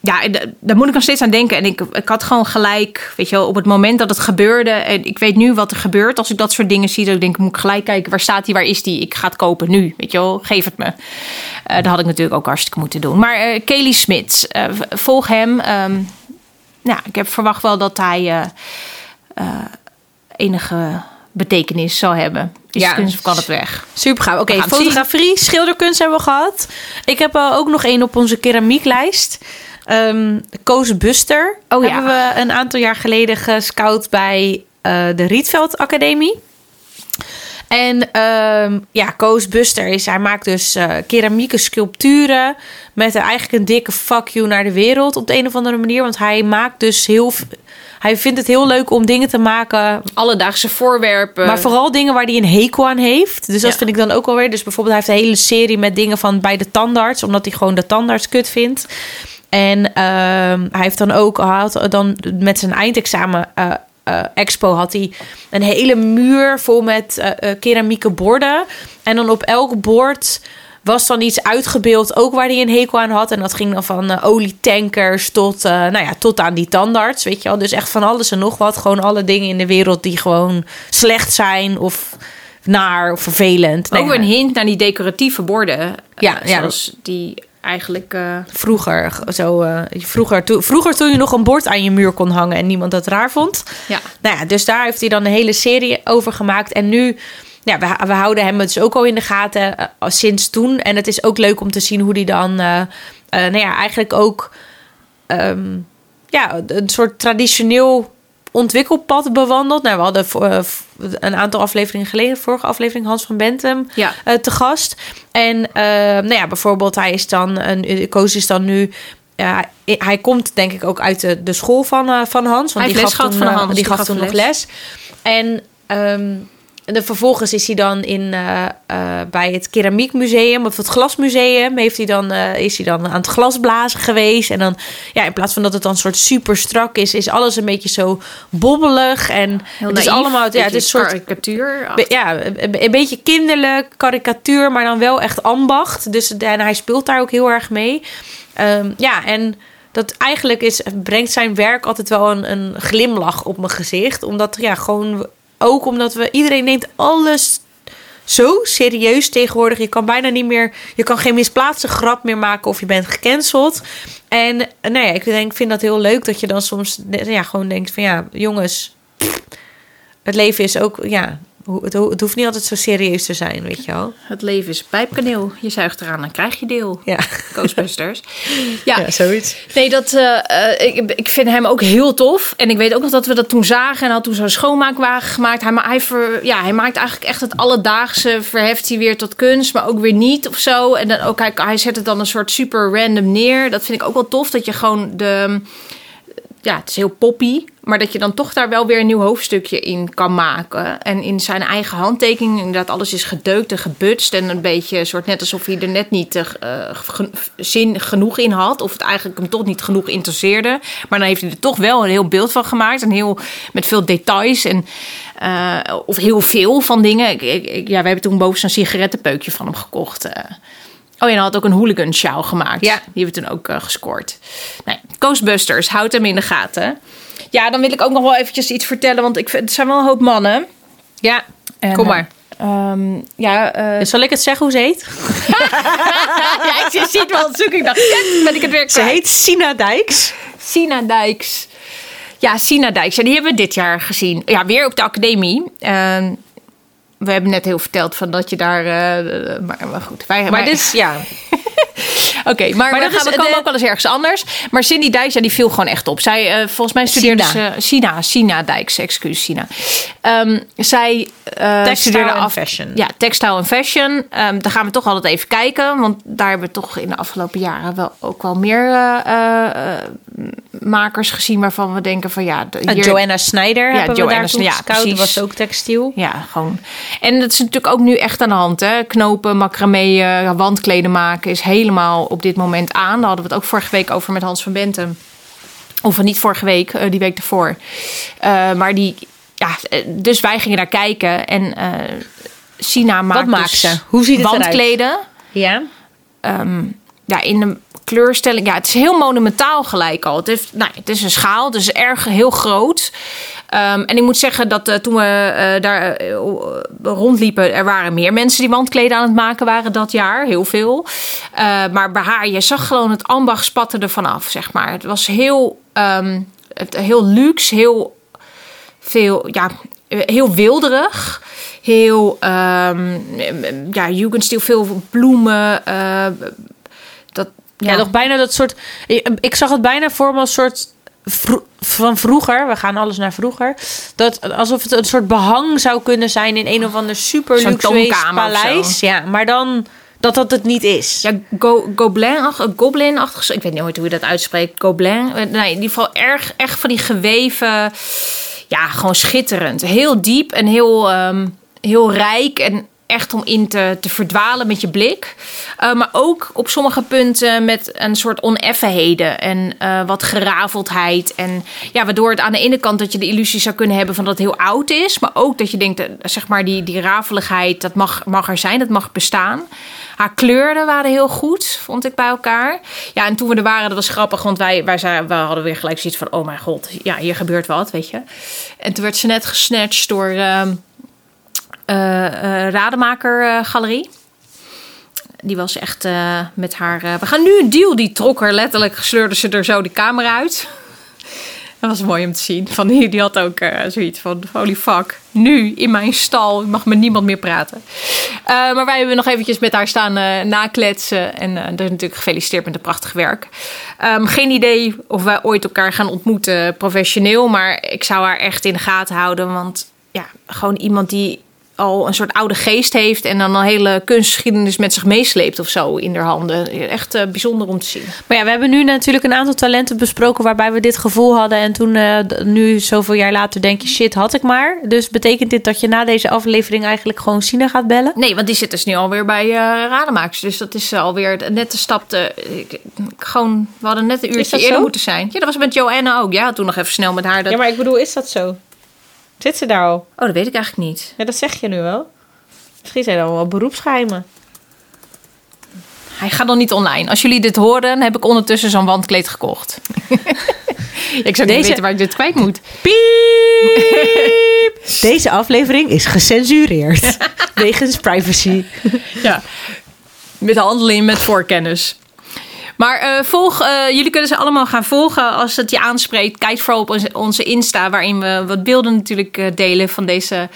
ja, daar moet ik nog steeds aan denken. En ik, ik had gewoon gelijk, weet je wel, op het moment dat het gebeurde. En ik weet nu wat er gebeurt als ik dat soort dingen zie. Dat ik denk, moet ik gelijk kijken, waar staat die, waar is die? Ik ga het kopen nu, weet je wel, geef het me. Eh, dat had ik natuurlijk ook hartstikke moeten doen. Maar eh Kelly Smits, v- volg hem. Ehm, ja, ik heb verwacht wel dat hij eh, eh, enige betekenis zal hebben. Is Ja. ja. kunst kan het weg? Super gaaf. Oké, fotografie, schilderkunst hebben we gehad. Ik heb eh, ook nog één op onze keramieklijst. Ehm Koos Buster Oh ja. hebben we een aantal jaar geleden gescout bij de Rietveld Academie. En ehm, ja, Koos Buster is, hij maakt dus eh, keramieke sculpturen met eigenlijk een dikke fuck you naar de wereld op de een of andere manier. Want hij maakt dus heel, hij vindt het heel leuk om dingen te maken Alledaagse voorwerpen. maar vooral dingen waar hij een hekel aan heeft. Dus dat Ja. vind ik dan ook wel weer. Dus bijvoorbeeld, hij heeft een hele serie met dingen van bij de tandarts, omdat hij gewoon de tandarts kut vindt. En ehm, hij heeft dan ook, had dan met zijn eindexamen eh, eh, expo had hij een hele muur vol met eh, keramieke borden. En dan op elk bord was dan iets uitgebeeld, ook waar hij een hekel aan had. En dat ging dan van eh, olietankers tot, eh, nou ja, tot aan die tandarts, weet je wel. Dus echt van alles en nog wat. Gewoon alle dingen in de wereld die gewoon slecht zijn of naar of vervelend. ook Nee, een hint naar die decoratieve borden. Ja, Ja, ja. Zoals die eigenlijk... eh, Vroeger, zo, eh, vroeger, to- vroeger toen je nog een bord aan je muur kon hangen en niemand dat raar vond. ja. Nou ja, dus daar heeft hij dan een hele serie over gemaakt. En nu, ja, we, we houden hem dus ook al in de gaten eh, sinds toen. En het is ook leuk om te zien hoe hij dan, nou ja, eigenlijk ook, ehm, ja, een soort traditioneel ontwikkelpad bewandelt. Nou, we hadden voor, eh, een aantal afleveringen geleden, vorige aflevering, Hans van Bentum Ja. eh, te gast. En eh, nou ja, bijvoorbeeld, hij is dan, een Koos is dan nu. Ja, hij komt denk ik ook uit de, de school van, van Hans. Want Hij die gaf toen, van Hans, Die die gaf gaf toen nog les. les. En vervolgens is hij dan in, eh, eh, bij het keramiekmuseum of het glasmuseum. Heeft hij dan, eh, is hij dan aan het glasblazen geweest. En dan, ja, in plaats van dat het dan soort super strak is, is alles een beetje zo bobbelig. En Heel het is naïef, allemaal, ja, het is een soort karikatuur. Be- ja, een, een beetje kinderlijk, karikatuur, maar dan wel echt ambacht. Dus en hij speelt daar ook heel erg mee. Ehm, ja, en dat eigenlijk is, brengt zijn werk altijd wel een, een glimlach op mijn gezicht. Omdat, ja, gewoon ook omdat we, iedereen neemt alles zo serieus tegenwoordig. Je kan bijna niet meer, je kan geen misplaatste grap meer maken of je bent gecanceld. En nou ja, ik denk, vind dat heel leuk dat je dan soms ja, gewoon denkt van ja, jongens, het leven is ook, ja, het, ho- het hoeft niet altijd zo serieus te zijn, weet je wel. Het leven is pijpkaneel. Je zuigt eraan en krijg je deel. Ja, Ghostbusters. Ja, zoiets. nee, dat, eh, eh, ik, ik vind hem ook heel tof. En ik weet ook nog dat we dat toen zagen. En had toen zo'n schoonmaakwagen gemaakt. Hij, hij, ver- ja, hij maakt eigenlijk echt het alledaagse. Verheft hij weer tot kunst, maar ook weer niet of zo. En dan ook, hij, hij zet het dan een soort super random neer. Dat vind ik ook wel tof. Dat je gewoon de... Ja, het is heel poppy. Maar dat je dan toch daar wel weer een nieuw hoofdstukje in kan maken. En in zijn eigen handtekening, inderdaad, alles is gedeukt en gebutst. En een beetje, soort net alsof hij er net niet eh, zin genoeg in had. Of het eigenlijk hem toch niet genoeg interesseerde. Maar dan heeft hij er toch wel een heel beeld van gemaakt. En heel, met veel details. En, eh, of heel veel van dingen. Ik, ja, we hebben toen boven zo'n sigarettenpeukje van hem gekocht. eh. Oh ja, en hij had ook een hooligan gemaakt. Ja. Die hebben we toen ook gescoord. Nee, Ghostbusters, houd hem in de gaten. Ja, dan wil ik ook nog wel eventjes iets vertellen. Want ik, vind- het zijn wel een hoop mannen. Ja, En, kom maar. eh, ehm, ja, eh, Zal ik het zeggen hoe ze heet? ja, ik ziet wel het zoeken. Ik dacht, ben ik het weer Ze heet Sina Dijks. Sina Dijks. Ja, Sina Dijks. Ja, die hebben we dit jaar gezien. Ja, weer op de academie. Ehm, we hebben net heel verteld van dat je daar... eh, maar, maar goed. Wij, Maar wij- dit is, ja. Oké, maar, Maar gaan, we komen de- ook wel eens ergens anders. Maar Cindy Dijks, ja, die viel gewoon echt op. Zij, eh, volgens mij studeerde Sina. ze... Sina, Sina Dijks, excuus, Sina. Ehm, zij Textile studeerde af... fashion. Ja, textile en fashion. Ehm, daar gaan we toch altijd even kijken. Want daar hebben we toch in de afgelopen jaren wel ook wel meer eh, makers gezien... waarvan we denken van ja... de- hier- Joanna Snyder hebben we Joanna ja, precies. was ook textiel. Ja, gewoon. En dat is natuurlijk ook nu echt aan de hand. Hè? Knopen, macramee, wandkleden maken is helemaal op dit moment aan. Daar hadden we het ook vorige week over met Hans van Bentem. Of niet vorige week, eh, die week ervoor. Eh, maar die, ja, eh, dus wij gingen daar kijken. En eh Sina maakt maakt dus ze? Hoe ziet het eruit? wandkleden. Ja. Ehm, ja, in de kleurstelling. Ja, het is heel monumentaal gelijk al. Het, heeft, nou, het is een schaal, is erg heel groot. Ehm, en ik moet zeggen dat uh, toen we uh, daar uh, rondliepen, er waren meer mensen die wandkleden aan het maken waren dat jaar. Heel veel. maar bij haar, je zag gewoon het ambacht spatte er vanaf, zeg maar. Het was heel, um, het, heel luxe, heel veel, ja, heel wilderig. Heel, um, ja, Jugendstil, veel bloemen. dat, ja. ja, nog bijna dat soort. Ik zag het bijna voor me als soort van vroeger, we gaan alles naar vroeger, dat alsof het een soort behang zou kunnen zijn in een of ander super luxe paleis. Ja, maar dan dat dat het niet is. Ja, go, Gobelin, Goblin ik weet niet hoe je dat uitspreekt. Gobelin, nee, in ieder geval erg, echt van die geweven, ja, gewoon schitterend, heel diep en heel, um, heel rijk en echt om in te, te verdwalen met je blik. Uh, maar ook op sommige punten met een soort oneffenheden en uh, wat geraveldheid. En ja, waardoor het aan de ene kant dat je de illusie zou kunnen hebben van dat het heel oud is. Maar ook dat je denkt, uh, zeg maar, die, die rafeligheid, dat mag, mag er zijn, dat mag bestaan. Haar kleuren waren heel goed, vond ik bij elkaar. Ja, en toen we er waren, dat was grappig, want wij, wij, zei, we hadden weer gelijk zoiets van: oh mijn god, ja, hier gebeurt wat, weet je. En toen werd ze net gesnatcht door ehm, Rademaker Galerie. Die was echt met haar. we gaan nu een deal. Die trok er letterlijk, sleurde ze er zo de camera uit. Dat was mooi om te zien. Van die, had ook zoiets van: holy fuck. Nu in mijn stal mag met niemand meer praten. maar wij hebben nog eventjes met haar staan nakletsen. En er is natuurlijk gefeliciteerd met een prachtig werk. Um, geen idee of wij ooit elkaar gaan ontmoeten professioneel. Maar ik zou haar echt in de gaten houden. Want ja, gewoon iemand die al een soort oude geest heeft en dan een hele kunstgeschiedenis met zich meesleept of zo in haar handen. Echt uh, bijzonder om te zien. Maar ja, we hebben nu natuurlijk een aantal talenten besproken waarbij we dit gevoel hadden en toen uh, nu zoveel jaar later denk je shit had ik maar. Dus betekent dit dat je na deze aflevering eigenlijk gewoon Sina gaat bellen? Nee, want die zit dus nu alweer bij uh, Rademakers. Dus dat is alweer net de stap te, gewoon we hadden net een uurtje eerder moeten zijn. Ja, dat was met Joanna ook. Ja, toen nog even snel met haar. Dat... Ja, maar ik bedoel, is dat zo? Zit ze daar al? Oh, dat weet ik eigenlijk niet. Ja, dat zeg je nu wel. Misschien zijn er wel beroepsgeheimen. Hij gaat nog niet online. Als jullie dit horen, heb ik ondertussen zo'n wandkleed gekocht. ik zou niet weten waar ik dit kwijt moet. Piep! Deze aflevering is gecensureerd. wegens privacy. ja. Met handeling met voorkennis. Maar uh, volg, uh, jullie kunnen ze allemaal gaan volgen als het je aanspreekt. Kijk vooral op onze, onze Insta, waarin we wat beelden natuurlijk uh, delen van deze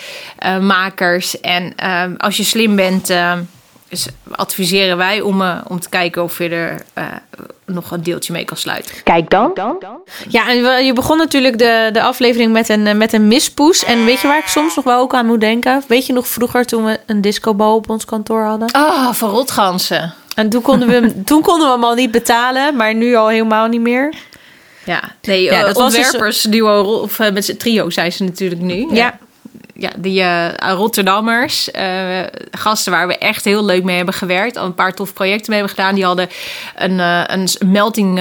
makers. En als je slim bent, dus adviseren wij om, om te kijken of je er nog een deeltje mee kan sluiten. Kijk dan. Ja, en je begon natuurlijk de, de aflevering met een, met een mispoes. En weet je waar ik soms nog wel ook aan moet denken? Weet je nog vroeger toen we een discobal op ons kantoor hadden? Ah, oh, van rotgansen. En toen konden, we hem, toen konden we hem al niet betalen, maar nu al helemaal niet meer. Ja, nee, ja, dat ontwerpers, was dus... duo, of uh, met trio zijn ze natuurlijk nu. Ja. ja. Die uh, Rotterdammers, uh, gasten waar we echt heel leuk mee hebben gewerkt. Al een paar tof projecten mee hebben gedaan. Die hadden een, een melting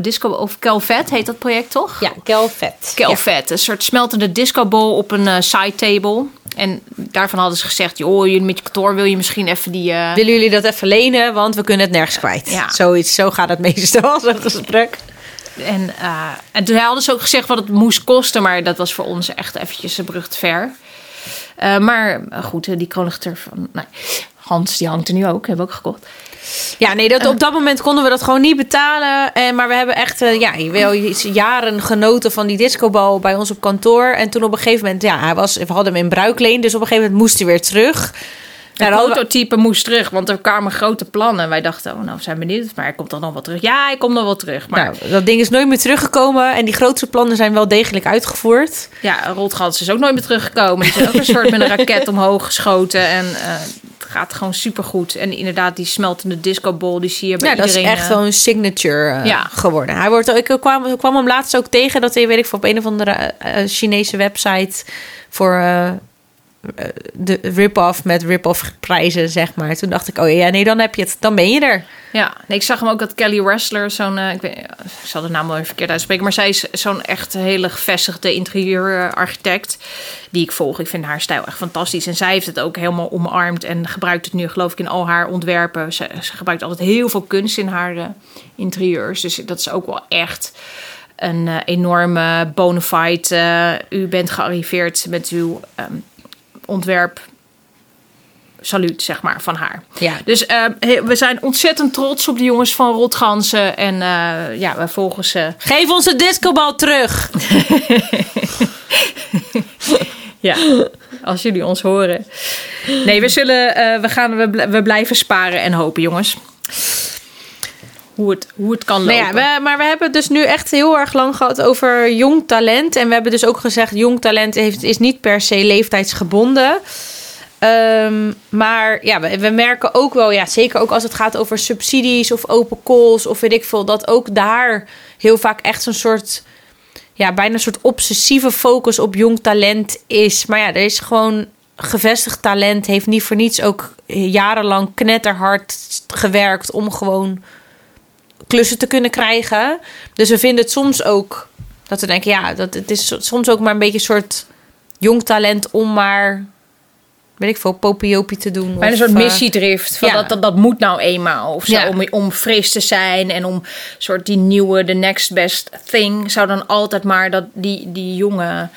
disco, of Kelvet heet dat project toch? Ja, Kelvet. Kelvet, ja. een soort smeltende discobol op een side table. En daarvan hadden ze gezegd: joh, jullie met je kantoor wil je misschien even die. Willen jullie dat even lenen? Want we kunnen het nergens kwijt. Ja. Zoiets, zo gaat het meestal, zo'n gesprek. En, uh, en toen hadden ze ook gezegd wat het moest kosten, maar dat was voor ons echt eventjes een brug te ver. Uh, maar goed, die chronicteur van nee, Hans, die hangt er nu ook, hebben we ook gekocht. Ja, nee, dat, op dat moment konden we dat gewoon niet betalen. En, maar we hebben echt ja, wel jaren genoten van die discobal bij ons op kantoor. En toen op een gegeven moment, ja, hij was, we hadden hem in bruikleen. Dus op een gegeven moment moest hij weer terug. Het ja, prototype moest terug, want er kwamen grote plannen. Wij dachten, oh, nou, we zijn benieuwd, maar hij komt dan nog wel terug. Ja, hij komt nog wel terug. Maar nou, dat ding is nooit meer teruggekomen. En die grootste plannen zijn wel degelijk uitgevoerd. Ja, Rotgans is ook nooit meer teruggekomen. Die is ook een soort met een raket omhoog geschoten. En uh, gaat gewoon supergoed. En inderdaad, die smeltende discobol, die zie je bij ja, iedereen. dat is echt wel een signature uh, geworden. Hij wordt, ik kwam, kwam hem laatst ook tegen dat hij, weet ik, op een of andere uh, Chinese website voor de rip-off met rip-off prijzen, zeg maar. Toen dacht ik, oh ja, nee, dan heb je het, dan ben je er. Ja, nee, ik zag hem ook dat Kelly Wrestler, zo'n, eh, ik, weet, ik zal de naam wel even verkeerd uitspreken, maar zij is zo'n echt hele gevestigde interieurarchitect die ik volg. Ik vind haar stijl echt fantastisch. En zij heeft het ook helemaal omarmd en gebruikt het nu geloof ik in al haar ontwerpen. Ze, gebruikt altijd heel veel kunst in haar eh, interieurs. Dus dat is ook wel echt een eh, enorme bona fide. eh, u bent gearriveerd met uw ehm, ontwerp. Saluut, zeg maar, van haar. Ja. Dus eh, we zijn ontzettend trots op de jongens van Rotgansen. En eh, ja, we volgen ze. Geef ons de discobal terug. Ja, als jullie ons horen. Nee, we zullen, eh, we gaan, we, we blijven sparen en hopen, jongens. Hoe het, hoe het kan Nou lopen. ja, we, maar we hebben het dus nu echt heel erg lang gehad over jong talent. En we hebben dus ook gezegd, jong talent heeft, is niet per se leeftijdsgebonden. Ehm, maar ja, we, we merken ook wel, ja, zeker ook als het gaat over subsidies of open calls of weet ik veel, dat ook daar heel vaak echt zo'n soort, ja, bijna een soort obsessieve focus op jong talent is. Maar ja, er is gewoon gevestigd talent, heeft niet voor niets ook jarenlang knetterhard gewerkt om gewoon klussen te kunnen krijgen. Dus we vinden het soms ook dat we denken, ja, dat het is soms ook maar een beetje een soort jong talent om maar, weet ik veel, popiopie te doen. Bijna een of, soort eh, missiedrift. Van ja. dat, dat, dat moet nou eenmaal. Of zo, Ja. om, om fris te zijn. En om soort die nieuwe, the next best thing. Zou dan altijd maar dat die, die jonge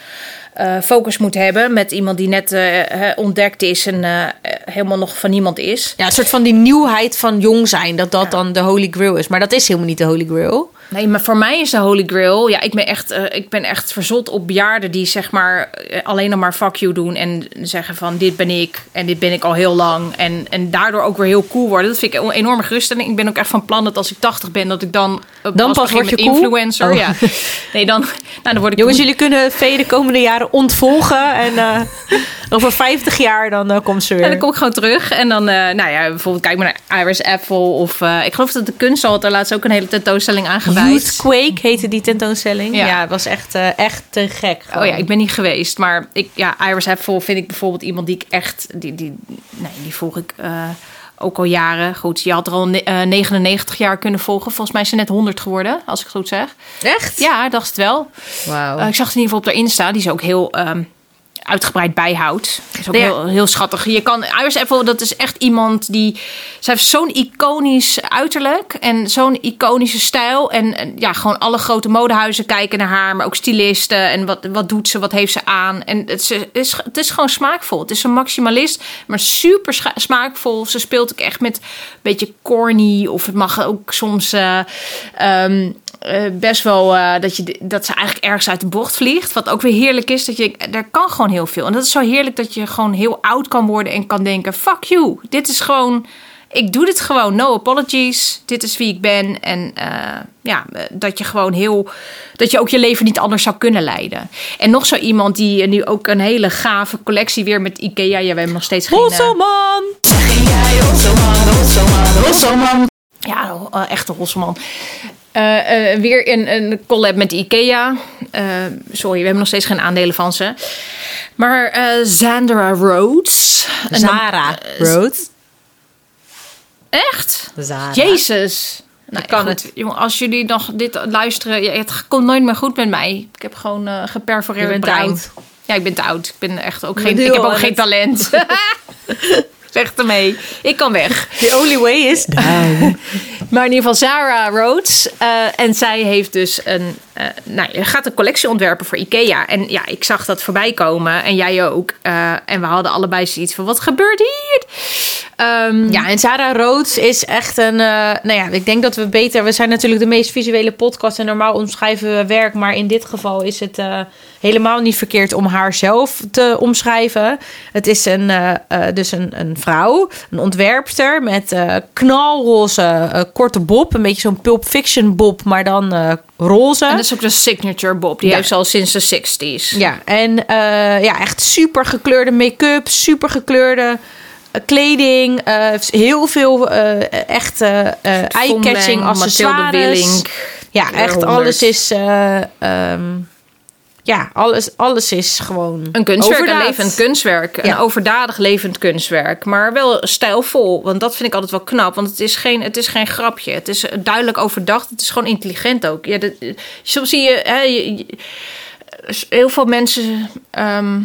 eh, focus moeten hebben. Met iemand die net eh, ontdekt is. En eh, helemaal nog van niemand is. Ja, een soort van die nieuwheid van jong zijn, dat dat dan de holy grail is. Maar dat is helemaal niet de holy grail. Nee, maar voor mij is de Holy Grail. Ja, ik ben echt, eh, ik ben echt verzot op bejaarden die zeg maar eh, alleen nog maar fuck you doen. En zeggen van dit ben ik en dit ben ik al heel lang. En, en daardoor ook weer heel cool worden. Dat vind ik een enorme geruststelling. Ik ben ook echt van plan dat als ik 80 ben, dat ik dan. eh, Dan pas word je cool? influencer. Oh. Ja. Nee, dan, nou, dan word ik Jongens, jullie kunnen Vee de komende jaren ontvolgen. En over 50 jaar dan komt ze weer. En dan kom ik gewoon terug. En dan, nou ja, bijvoorbeeld kijk maar naar Iris Apple. Of ik geloof dat de kunst had er laatst ook een hele tentoonstelling aan gewijd. Youthquake heette die tentoonstelling. Ja. Ja, het was echt, eh, echt te gek. Oh ja, ik ben niet geweest. Maar ik, ja, Iris Apfel vind ik bijvoorbeeld iemand die ik echt... Die, die, nee, die volg ik eh, ook al jaren. Goed, je had er al ne- eh, 99 jaar kunnen volgen. Volgens mij is ze net 100 geworden, als ik het goed zeg. Echt? Ja, dacht het wel. Wauw. Eh, ik zag het in ieder geval op haar Insta. Die is ook heel ehm, uitgebreid bijhoudt. Dat is ook Ja. heel, heel schattig. Je kan, Iris Apfel, dat is echt iemand die... Zij heeft zo'n iconisch uiterlijk en zo'n iconische stijl. En, en ja, gewoon alle grote modehuizen kijken naar haar. Maar ook stylisten. En wat, wat doet ze, wat heeft ze aan. En het is, het is, het is gewoon smaakvol. Het is een maximalist, maar super smaakvol. Ze speelt ook echt met een beetje corny. Of het mag ook soms... eh, ehm, eh, best wel eh, dat, je, dat ze eigenlijk ergens uit de bocht vliegt. Wat ook weer heerlijk is. Dat je, er kan gewoon heel veel. En dat is zo heerlijk dat je gewoon heel oud kan worden. En kan denken, fuck you. Dit is gewoon... Ik doe dit gewoon. No apologies. Dit is wie ik ben. En eh, ja, dat je gewoon heel... Dat je ook je leven niet anders zou kunnen leiden. En nog zo iemand die nu ook een hele gave collectie weer met Ikea... Ja, we hebben nog steeds geen... Hosselman! ja, echt een Hosselman. Eh, weer een, een collab met IKEA. Eh, sorry, we hebben nog steeds geen aandelen van ze. Maar Zandra Rhodes. Zara Rhodes. Echt? Zara. Jezus. Nou, kan het. Jongen, als jullie nog dit luisteren, ja, het komt nooit meer goed met mij. Ik heb gewoon eh geperforeerd brein. oud. Ja, ik ben te oud. Ik ben echt ook geen. Ik heb ook geen talent. Zeg ermee. Ik kan weg. The only way is down. Maar in ieder geval Zara Rhodes. eh, en zij heeft dus een... eh nou, gaat een collectie ontwerpen voor Ikea. En ja, ik zag dat voorbij komen. En jij ook. Eh, en we hadden allebei zoiets van, wat gebeurt hier? Ehm, Ja, en Sarah Rhodes is echt een... nou ja, ik denk dat we beter... We zijn natuurlijk de meest visuele podcast... en normaal omschrijven we werk... maar in dit geval is het helemaal niet verkeerd... om haar zelf te omschrijven. Het is een, dus een, een vrouw, een ontwerpster... met knalroze korte bob. Een beetje zo'n Pulp Fiction bob... maar dan eh, roze. En dat is ook de signature Bob. Die Ja. heeft ze al sinds de 60s. Ja, en eh, ja, echt super gekleurde make-up, super gekleurde eh, kleding, heel veel eh echt eh eh, eye-catching Mathilde accessoires. Willink. Ja, echt 100. alles is. eh, ehm, ja, alles, alles is gewoon Een kunstwerk, overdaad. een levend kunstwerk. Een overdadig levend kunstwerk. Maar wel stijlvol. Want dat vind ik altijd wel knap. Want het is geen, het is geen grapje. Het is duidelijk overdacht. Het is gewoon intelligent ook. Ja, dat, soms zie je, hè, je- je- heel veel mensen. ehm,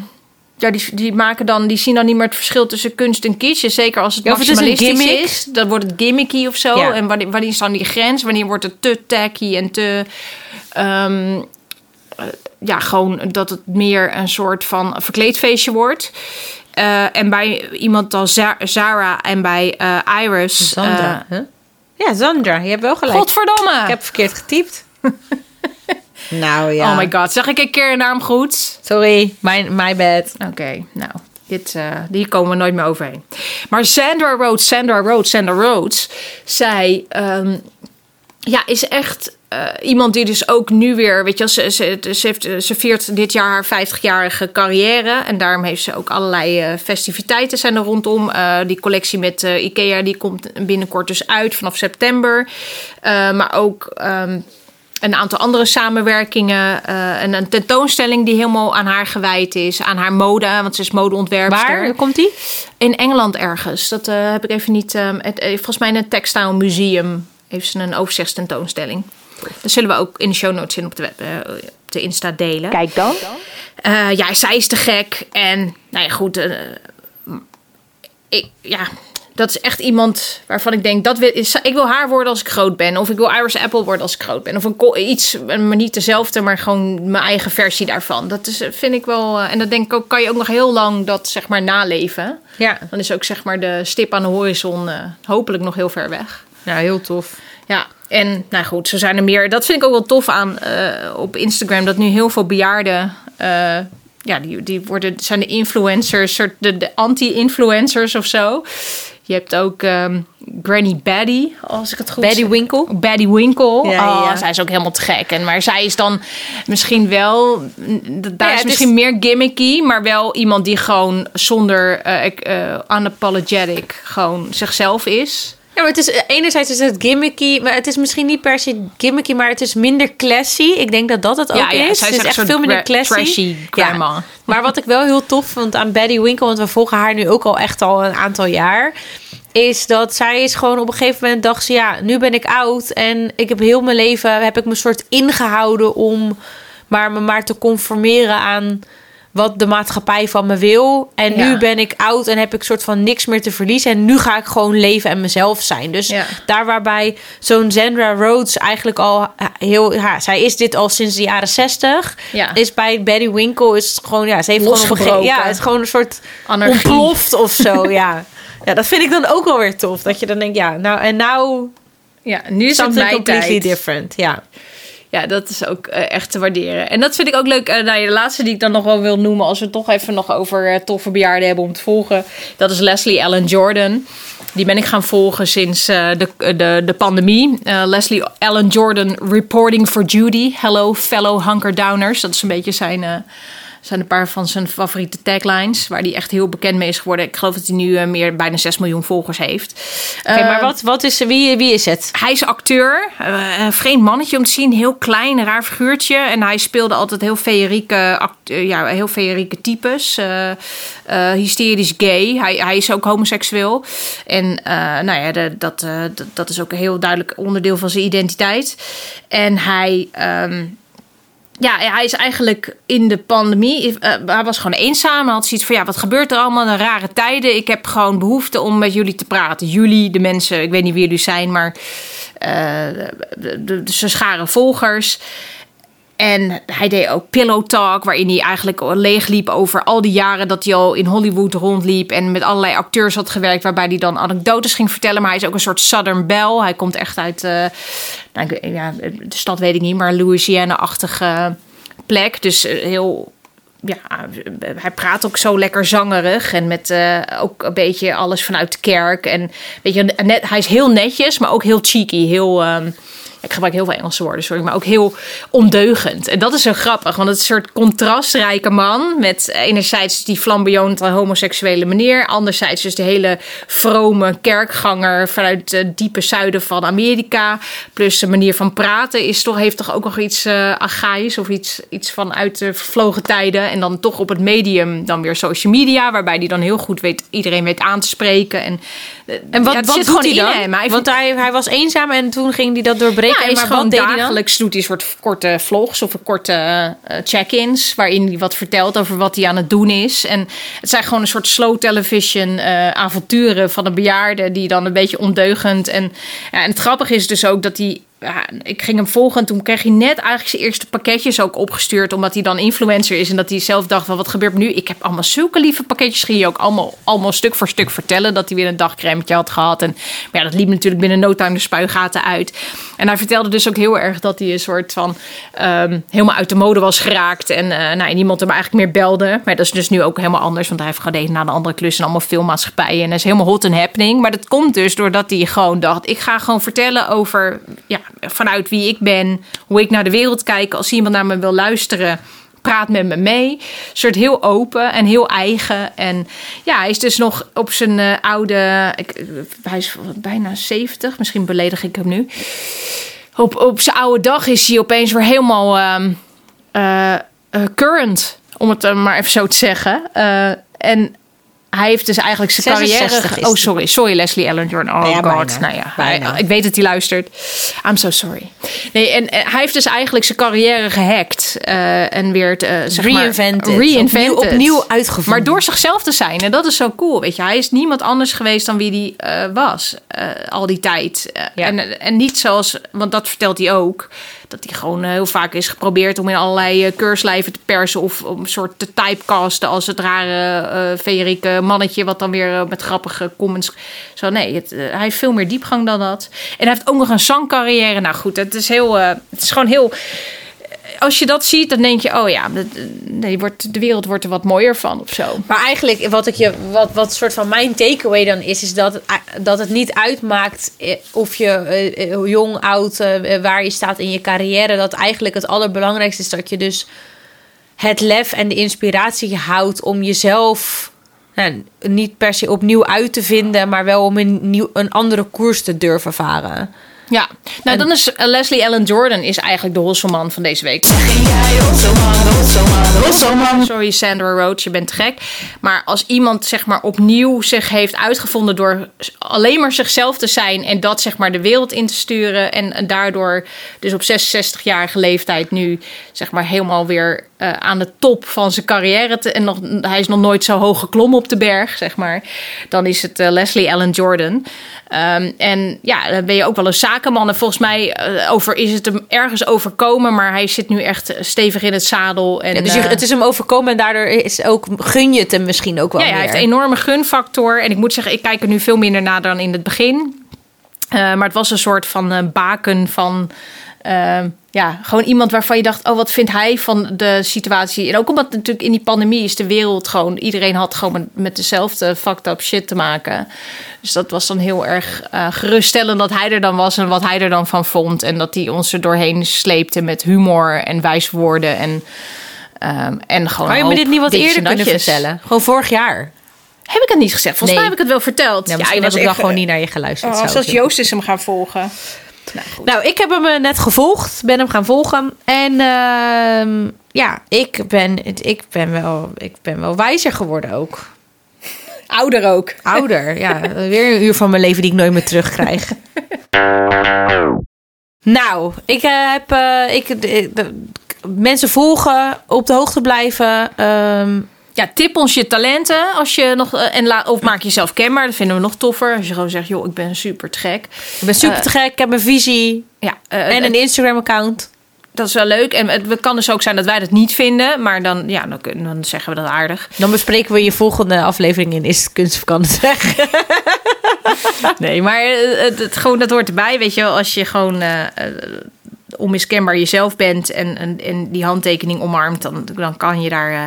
ja, die, die maken dan, die zien dan niet meer het verschil tussen kunst en kitsch. Zeker als het Ja, of het is maximalistisch is. Dan wordt het gimmicky of zo. Ja. En wanneer, wanneer is dan die grens? Wanneer wordt het te tacky en te... ehm, ja, gewoon dat het meer een soort van verkleedfeestje wordt. Eh, en bij iemand als Za- Zara en bij eh, Iris. Sandra. eh, hè? Ja, Sandra. Je hebt wel gelijk. Godverdomme! Ik heb verkeerd getypt. nou ja. Oh my god, zeg ik een keer een naam goed? Sorry, my, my bad. Oké, nou, dit, eh, hier komen we nooit meer overheen. Maar Sandra Rhodes, Sandra Rhodes, Sandra Rhodes, zij ehm, ja, is echt eh, iemand die dus ook nu weer, weet je, ze, ze, ze, heeft, ze viert dit jaar haar 50-jarige carrière. En daarom heeft ze ook allerlei eh, festiviteiten zijn er rondom. Eh, die collectie met eh, Ikea, die komt binnenkort dus uit vanaf september. Eh, maar ook... ehm, een aantal andere samenwerkingen. eh, en een tentoonstelling die helemaal aan haar gewijd is. Aan haar mode, want ze is modeontwerpster. Waar komt die? In Engeland ergens. Dat eh, heb ik even niet... ehm, het, eh, volgens mij in het Textile Museum heeft ze een overzichtstentoonstelling. Dat zullen we ook in de show notes in op de, web, eh, op de Insta delen. Kijk dan. Eh, ja, zij is te gek. En nou ja, goed. eh, ik, ja, dat is echt iemand waarvan ik denk... Dat wil, ik wil haar worden als ik groot ben. Of ik wil Iris Apple worden als ik groot ben. Of een, iets, maar niet dezelfde, maar gewoon mijn eigen versie daarvan. Dat is, vind ik wel... en dat denk ik ook, kan je ook nog heel lang dat zeg maar naleven. Ja, Dan is ook zeg maar de stip aan de horizon hopelijk nog heel ver weg. Nou heel tof. Ja, en nou goed, zo zijn er meer. Dat vind ik ook wel tof aan eh, op Instagram. Dat nu heel veel bejaarden. eh, ja, die, die worden, zijn de influencers, soort de, de anti-influencers of zo. Je hebt ook ehm, Granny Baddy, als ik het goed Baddy. Winkle. Baddy Winkle. Ja, ja, oh, ja. zij is ook helemaal te gek. En, maar zij is dan misschien wel... Daar ja, is misschien is- meer gimmicky, maar wel iemand die gewoon zonder ik- eh, unapologetic gewoon zichzelf is. Ja, maar het is, enerzijds is het gimmicky, maar het is misschien niet per se gimmicky, maar het is minder classy. Ik denk dat dat het ook Ja, ja, is. het is echt veel minder classy. trashy grandma. Maar wat ik wel heel tof vond aan Betty Winkle, want we volgen haar nu ook al echt al een aantal jaar, is dat zij is gewoon op een gegeven moment dacht ze, ja, nu ben ik oud en ik heb heel mijn leven heb ik me soort ingehouden om maar me maar te conformeren aan wat de maatschappij van me wil. En Ja. nu ben ik oud en heb ik soort van niks meer te verliezen. En nu ga ik gewoon leven en mezelf zijn. Dus Ja. daar waarbij zo'n Zandra Rhodes eigenlijk al ja, heel... Ja, zij is dit al sinds de jaren zestig. Ja. Is bij Betty Winkle is het gewoon... Ja, ze heeft gewoon een. Ja, het is gewoon een soort Anarchie. ontploft of zo. ja. ja, dat vind ik dan ook wel weer tof. Dat je dan denkt, ja, nou en nou... Ja, nu is het mijn tijd. different. Ja. Ja, dat is ook eh, echt te waarderen. En dat vind ik ook leuk. eh, nou, de laatste die ik dan nog wel wil noemen, als we toch even nog over eh, toffe bejaarden hebben om te volgen, dat is Leslie Ellen Jordan. Die ben ik gaan volgen sinds de, de, de pandemie. Leslie Ellen Jordan reporting for Judy. Hello, fellow hunker downers. Dat is een beetje zijn, zijn een paar van zijn favoriete taglines, waar hij echt heel bekend mee is geworden. Ik geloof dat hij nu eh, meer bijna 6 miljoen volgers heeft. Oké, Eh, maar wat, wat is, wie, wie is het? hij is acteur, eh, een vreemd mannetje om te zien, heel klein, raar figuurtje. En hij speelde altijd heel feerieke, eh, ja, heel feerieke types. hysterisch gay. Hij, hij is ook homoseksueel. En nou ja, de- dat, dat, dat is ook een heel duidelijk onderdeel van zijn identiteit. En hij. ehm, ja, hij is eigenlijk in de pandemie. eh, hij was gewoon eenzaam. Hij had zoiets van: ja, wat gebeurt er allemaal in rare tijden? Ik heb gewoon behoefte om met jullie te praten. Jullie, de mensen, ik weet niet wie jullie zijn, maar eh, de, de, ze scharen volgers. En hij deed ook Pillow Talk, waarin hij eigenlijk leegliep over al die jaren dat hij al in Hollywood rondliep en met allerlei acteurs had gewerkt, waarbij hij dan anekdotes ging vertellen. Maar hij is ook een soort Southern Belle. Hij komt echt uit, eh, nou, ja, de stad weet ik niet, maar Louisiana-achtige plek. Dus eh, heel ja, hij praat ook zo lekker zangerig en met eh, ook een beetje alles vanuit de kerk. En weet je, net, hij is heel netjes, maar ook heel cheeky. Heel, ehm, ik gebruik heel veel Engelse woorden, sorry, maar ook heel ondeugend. En dat is zo grappig, want het is een soort contrastrijke man met enerzijds die flamboyante homoseksuele manier, anderzijds dus de hele vrome kerkganger vanuit het diepe zuiden van Amerika, plus de manier van praten is toch, heeft toch ook nog iets uh, archaïs of iets, iets van uit de vervlogen tijden. En dan toch op het medium dan weer social media, waarbij die dan heel goed weet, iedereen weet aan te spreken. En, en wat, wat zit gewoon in hem? Hij Want hij, hij was eenzaam en toen ging hij dat doorbreken. Ja, hij maar gewoon dagelijks doet hij een soort korte vlogs of korte uh, check-ins, waarin hij wat vertelt over wat hij aan het doen is. En het zijn gewoon een soort slow television uh, avonturen van een bejaarde die dan een beetje ondeugend. En, ja, en het grappige is dus ook dat hij ik ging hem volgen en toen kreeg hij net eigenlijk zijn eerste pakketjes ook opgestuurd. Omdat hij dan influencer is en dat hij zelf dacht van wat gebeurt nu? Ik heb allemaal zulke lieve pakketjes. Ging hij ook allemaal, allemaal stuk voor stuk vertellen dat hij weer een dagcremetje had gehad. En maar ja, dat liep natuurlijk binnen no time de spuigaten uit. En hij vertelde dus ook heel erg dat hij een soort van um, helemaal uit de mode was geraakt. En uh, nou, niemand hem eigenlijk meer belde. Maar dat is dus nu ook helemaal anders. Want hij heeft gewoon na de andere klus en allemaal filmmaatschappijen. En dat is helemaal hot and happening. Maar dat komt dus doordat hij gewoon dacht: ik ga gewoon vertellen over ja, vanuit wie ik ben, hoe ik naar de wereld kijk. Als iemand naar me wil luisteren, praat met me mee. Een soort heel open en heel eigen. En ja, hij is dus nog op zijn uh, oude. Ik, hij is bijna 70, misschien beledig ik hem nu. Op, op zijn oude dag is hij opeens weer helemaal uh, current, om het maar even zo te zeggen. en hij heeft dus eigenlijk zijn carrière. Oh, sorry. Sorry, Leslie Allen Jordan. Oh, nou ja, god. Nou ja, hij, ik weet dat hij luistert. I'm so sorry. Nee, en, hij heeft dus eigenlijk zijn carrière gehackt. Uh, en weer uh, zeg reinvented. Maar, reinvented. Opnieuw, opnieuw uitgevoerd. Maar door zichzelf te zijn. En dat is zo cool. Weet je, hij is niemand anders geweest dan wie hij uh, was. al die tijd. Ja. en, en niet zoals, want dat vertelt hij ook dat hij gewoon heel vaak is geprobeerd om in allerlei keurslijven te persen of om een soort te typecasten als het rare uh, mannetje wat dan weer met grappige comments. Zo nee, het, hij heeft veel meer diepgang dan dat. En hij heeft ook nog een zangcarrière. Nou goed, het is heel, uh, het is gewoon heel als je dat ziet, dan denk je, oh ja, nee, wordt, de wereld wordt er wat mooier van of zo. Maar eigenlijk, wat, ik je, wat, wat soort van mijn takeaway dan is, is dat dat het niet uitmaakt eh, of je jong, oud, waar je staat in je carrière. Dat eigenlijk het allerbelangrijkste is dat je dus het lef en de inspiratie houdt om jezelf nou, niet per se opnieuw uit te vinden, maar wel om een, nieuw, een andere koers te durven varen. Ja, nou dan is uh, Leslie Allen Jordan is eigenlijk de Hosselman van deze week. Sorry Sandra Roach, je bent gek. Maar als iemand zeg maar opnieuw zich heeft uitgevonden door alleen maar zichzelf te zijn en dat zeg maar de wereld in te sturen en, en daardoor dus op 66-jarige leeftijd nu zeg maar helemaal weer uh, aan de top van zijn carrière te, en nog, hij is nog nooit zo hoog geklommen op de berg zeg maar, dan is het uh, Leslie Allen Jordan. Um, en ja, dan ben je ook wel een zakenman. En volgens mij uh, over, is het hem ergens overkomen. Maar hij zit nu echt stevig in het zadel. En, ja, dus je, het is hem overkomen en daardoor is ook, gun je het hem misschien ook wel ja, meer. hij heeft een enorme gunfactor. En ik moet zeggen, ik kijk er nu veel minder naar dan in het begin. Maar het was een soort van baken van ja, gewoon iemand waarvan je dacht, oh, wat vindt hij van de situatie? En ook omdat natuurlijk in die pandemie is de wereld gewoon, iedereen had gewoon met, met dezelfde fucked up shit te maken. Dus dat was dan heel erg uh, geruststellend dat hij er dan was en wat hij er dan van vond. En dat hij ons er doorheen sleepte met humor en wijswoorden en, um, en gewoon. Kan je me dit niet wat eerder kunnen vertellen? Gewoon vorig jaar. Heb ik het niet gezegd? Volgens nee. mij heb ik het wel verteld. Ja, misschien ja, heb ik wel gewoon niet naar je geluisterd. Oh, zoals Joost is hem gaan volgen. Nou, nou, ik heb hem eh, net gevolgd, ben hem gaan volgen. En uh, ja, ik ben, ik, ben wel, ik ben wel wijzer geworden ook. Ouder ook. Ouder, ja. Weer een uur van mijn leven die ik nooit meer terugkrijg. nou, ik heb uh, ik, mensen volgen, op de hoogte blijven. Um, ja, tip ons je talenten als je nog uh, en la, of maak jezelf kenbaar. Dat vinden we nog toffer. Als je gewoon zegt, joh, ik ben super te gek. Ik ben super uh, te gek. Ik heb een visie. Ja, uh, en een Instagram account. Dat is wel leuk. En het kan dus ook zijn dat wij dat niet vinden. Maar dan, ja, dan, dan zeggen we dat aardig. Dan bespreken we je volgende aflevering in Is het kunst weg. nee, maar het, het, gewoon, dat hoort erbij. Weet je wel, als je gewoon onmiskenbaar jezelf bent en, en, en die handtekening omarmt, dan, dan kan je daar eh,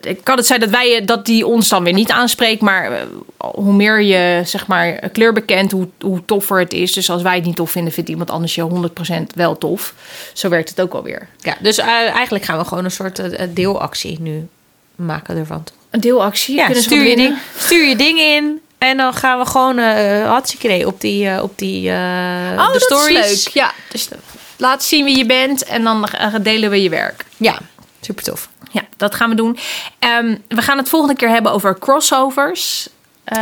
het kan het zijn dat, wij, dat die ons dan weer niet aanspreekt. Maar eh, hoe meer je zeg maar, kleur bekent, hoe, hoe toffer het is. Dus als wij het niet tof vinden, vindt iemand anders je 100% wel tof. Zo werkt het ook alweer. Ja, dus eh, eigenlijk gaan we gewoon een soort eh, deelactie nu maken ervan. Een deelactie. Ja, stuur je, ding, stuur je ding in. En dan gaan we gewoon eh hartstikke op die, eh, op die eh, Oh, de dat stories. is leuk. Ja, dus laat zien wie je bent en dan eh, delen we je werk. Ja, super tof. Ja, dat gaan we doen. Ehm, we gaan het volgende keer hebben over crossovers. Eh,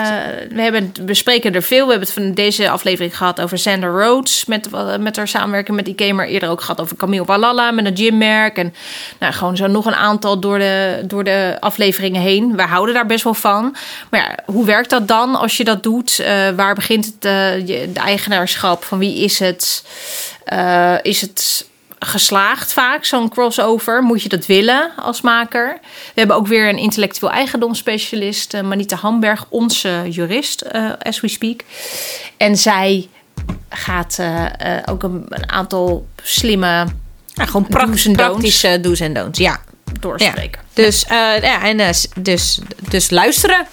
we hebben, we bespreken er veel. We hebben het van deze aflevering gehad over Sander Rhodes. Met, met haar samenwerking met IK. Maar eerder ook gehad over Camille Walala met een gymmerk. En nou, gewoon zo nog een aantal door de, door de afleveringen heen. We houden daar best wel van. Maar ja, hoe werkt dat dan als je dat doet? Eh, waar begint het, eh, de eigenaarschap? Van wie is het? Is het geslaagd vaak, zo'n crossover. Moet je dat willen als maker? We hebben ook weer een intellectueel eigendomsspecialist, eh, Manita Hamberg, onze jurist, eh, as we speak. En zij gaat eh, ook een, een aantal slimme Ja, gewoon Do's pract- en don'ts. praktische do's en don'ts. Ja. doorspreken. Dus, eh, ja, en, dus, dus luisteren.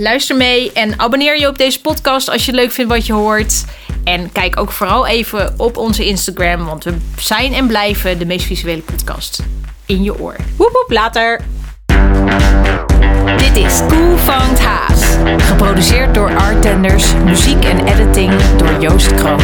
Luister mee en abonneer je op deze podcast als je het leuk vindt wat je hoort. En kijk ook vooral even op onze Instagram, want we zijn en blijven de meest visuele podcast in je oor. Woep woep, later. Dit is Cool van het Haas. Geproduceerd door Artenders. Muziek en editing door Joost Kroon.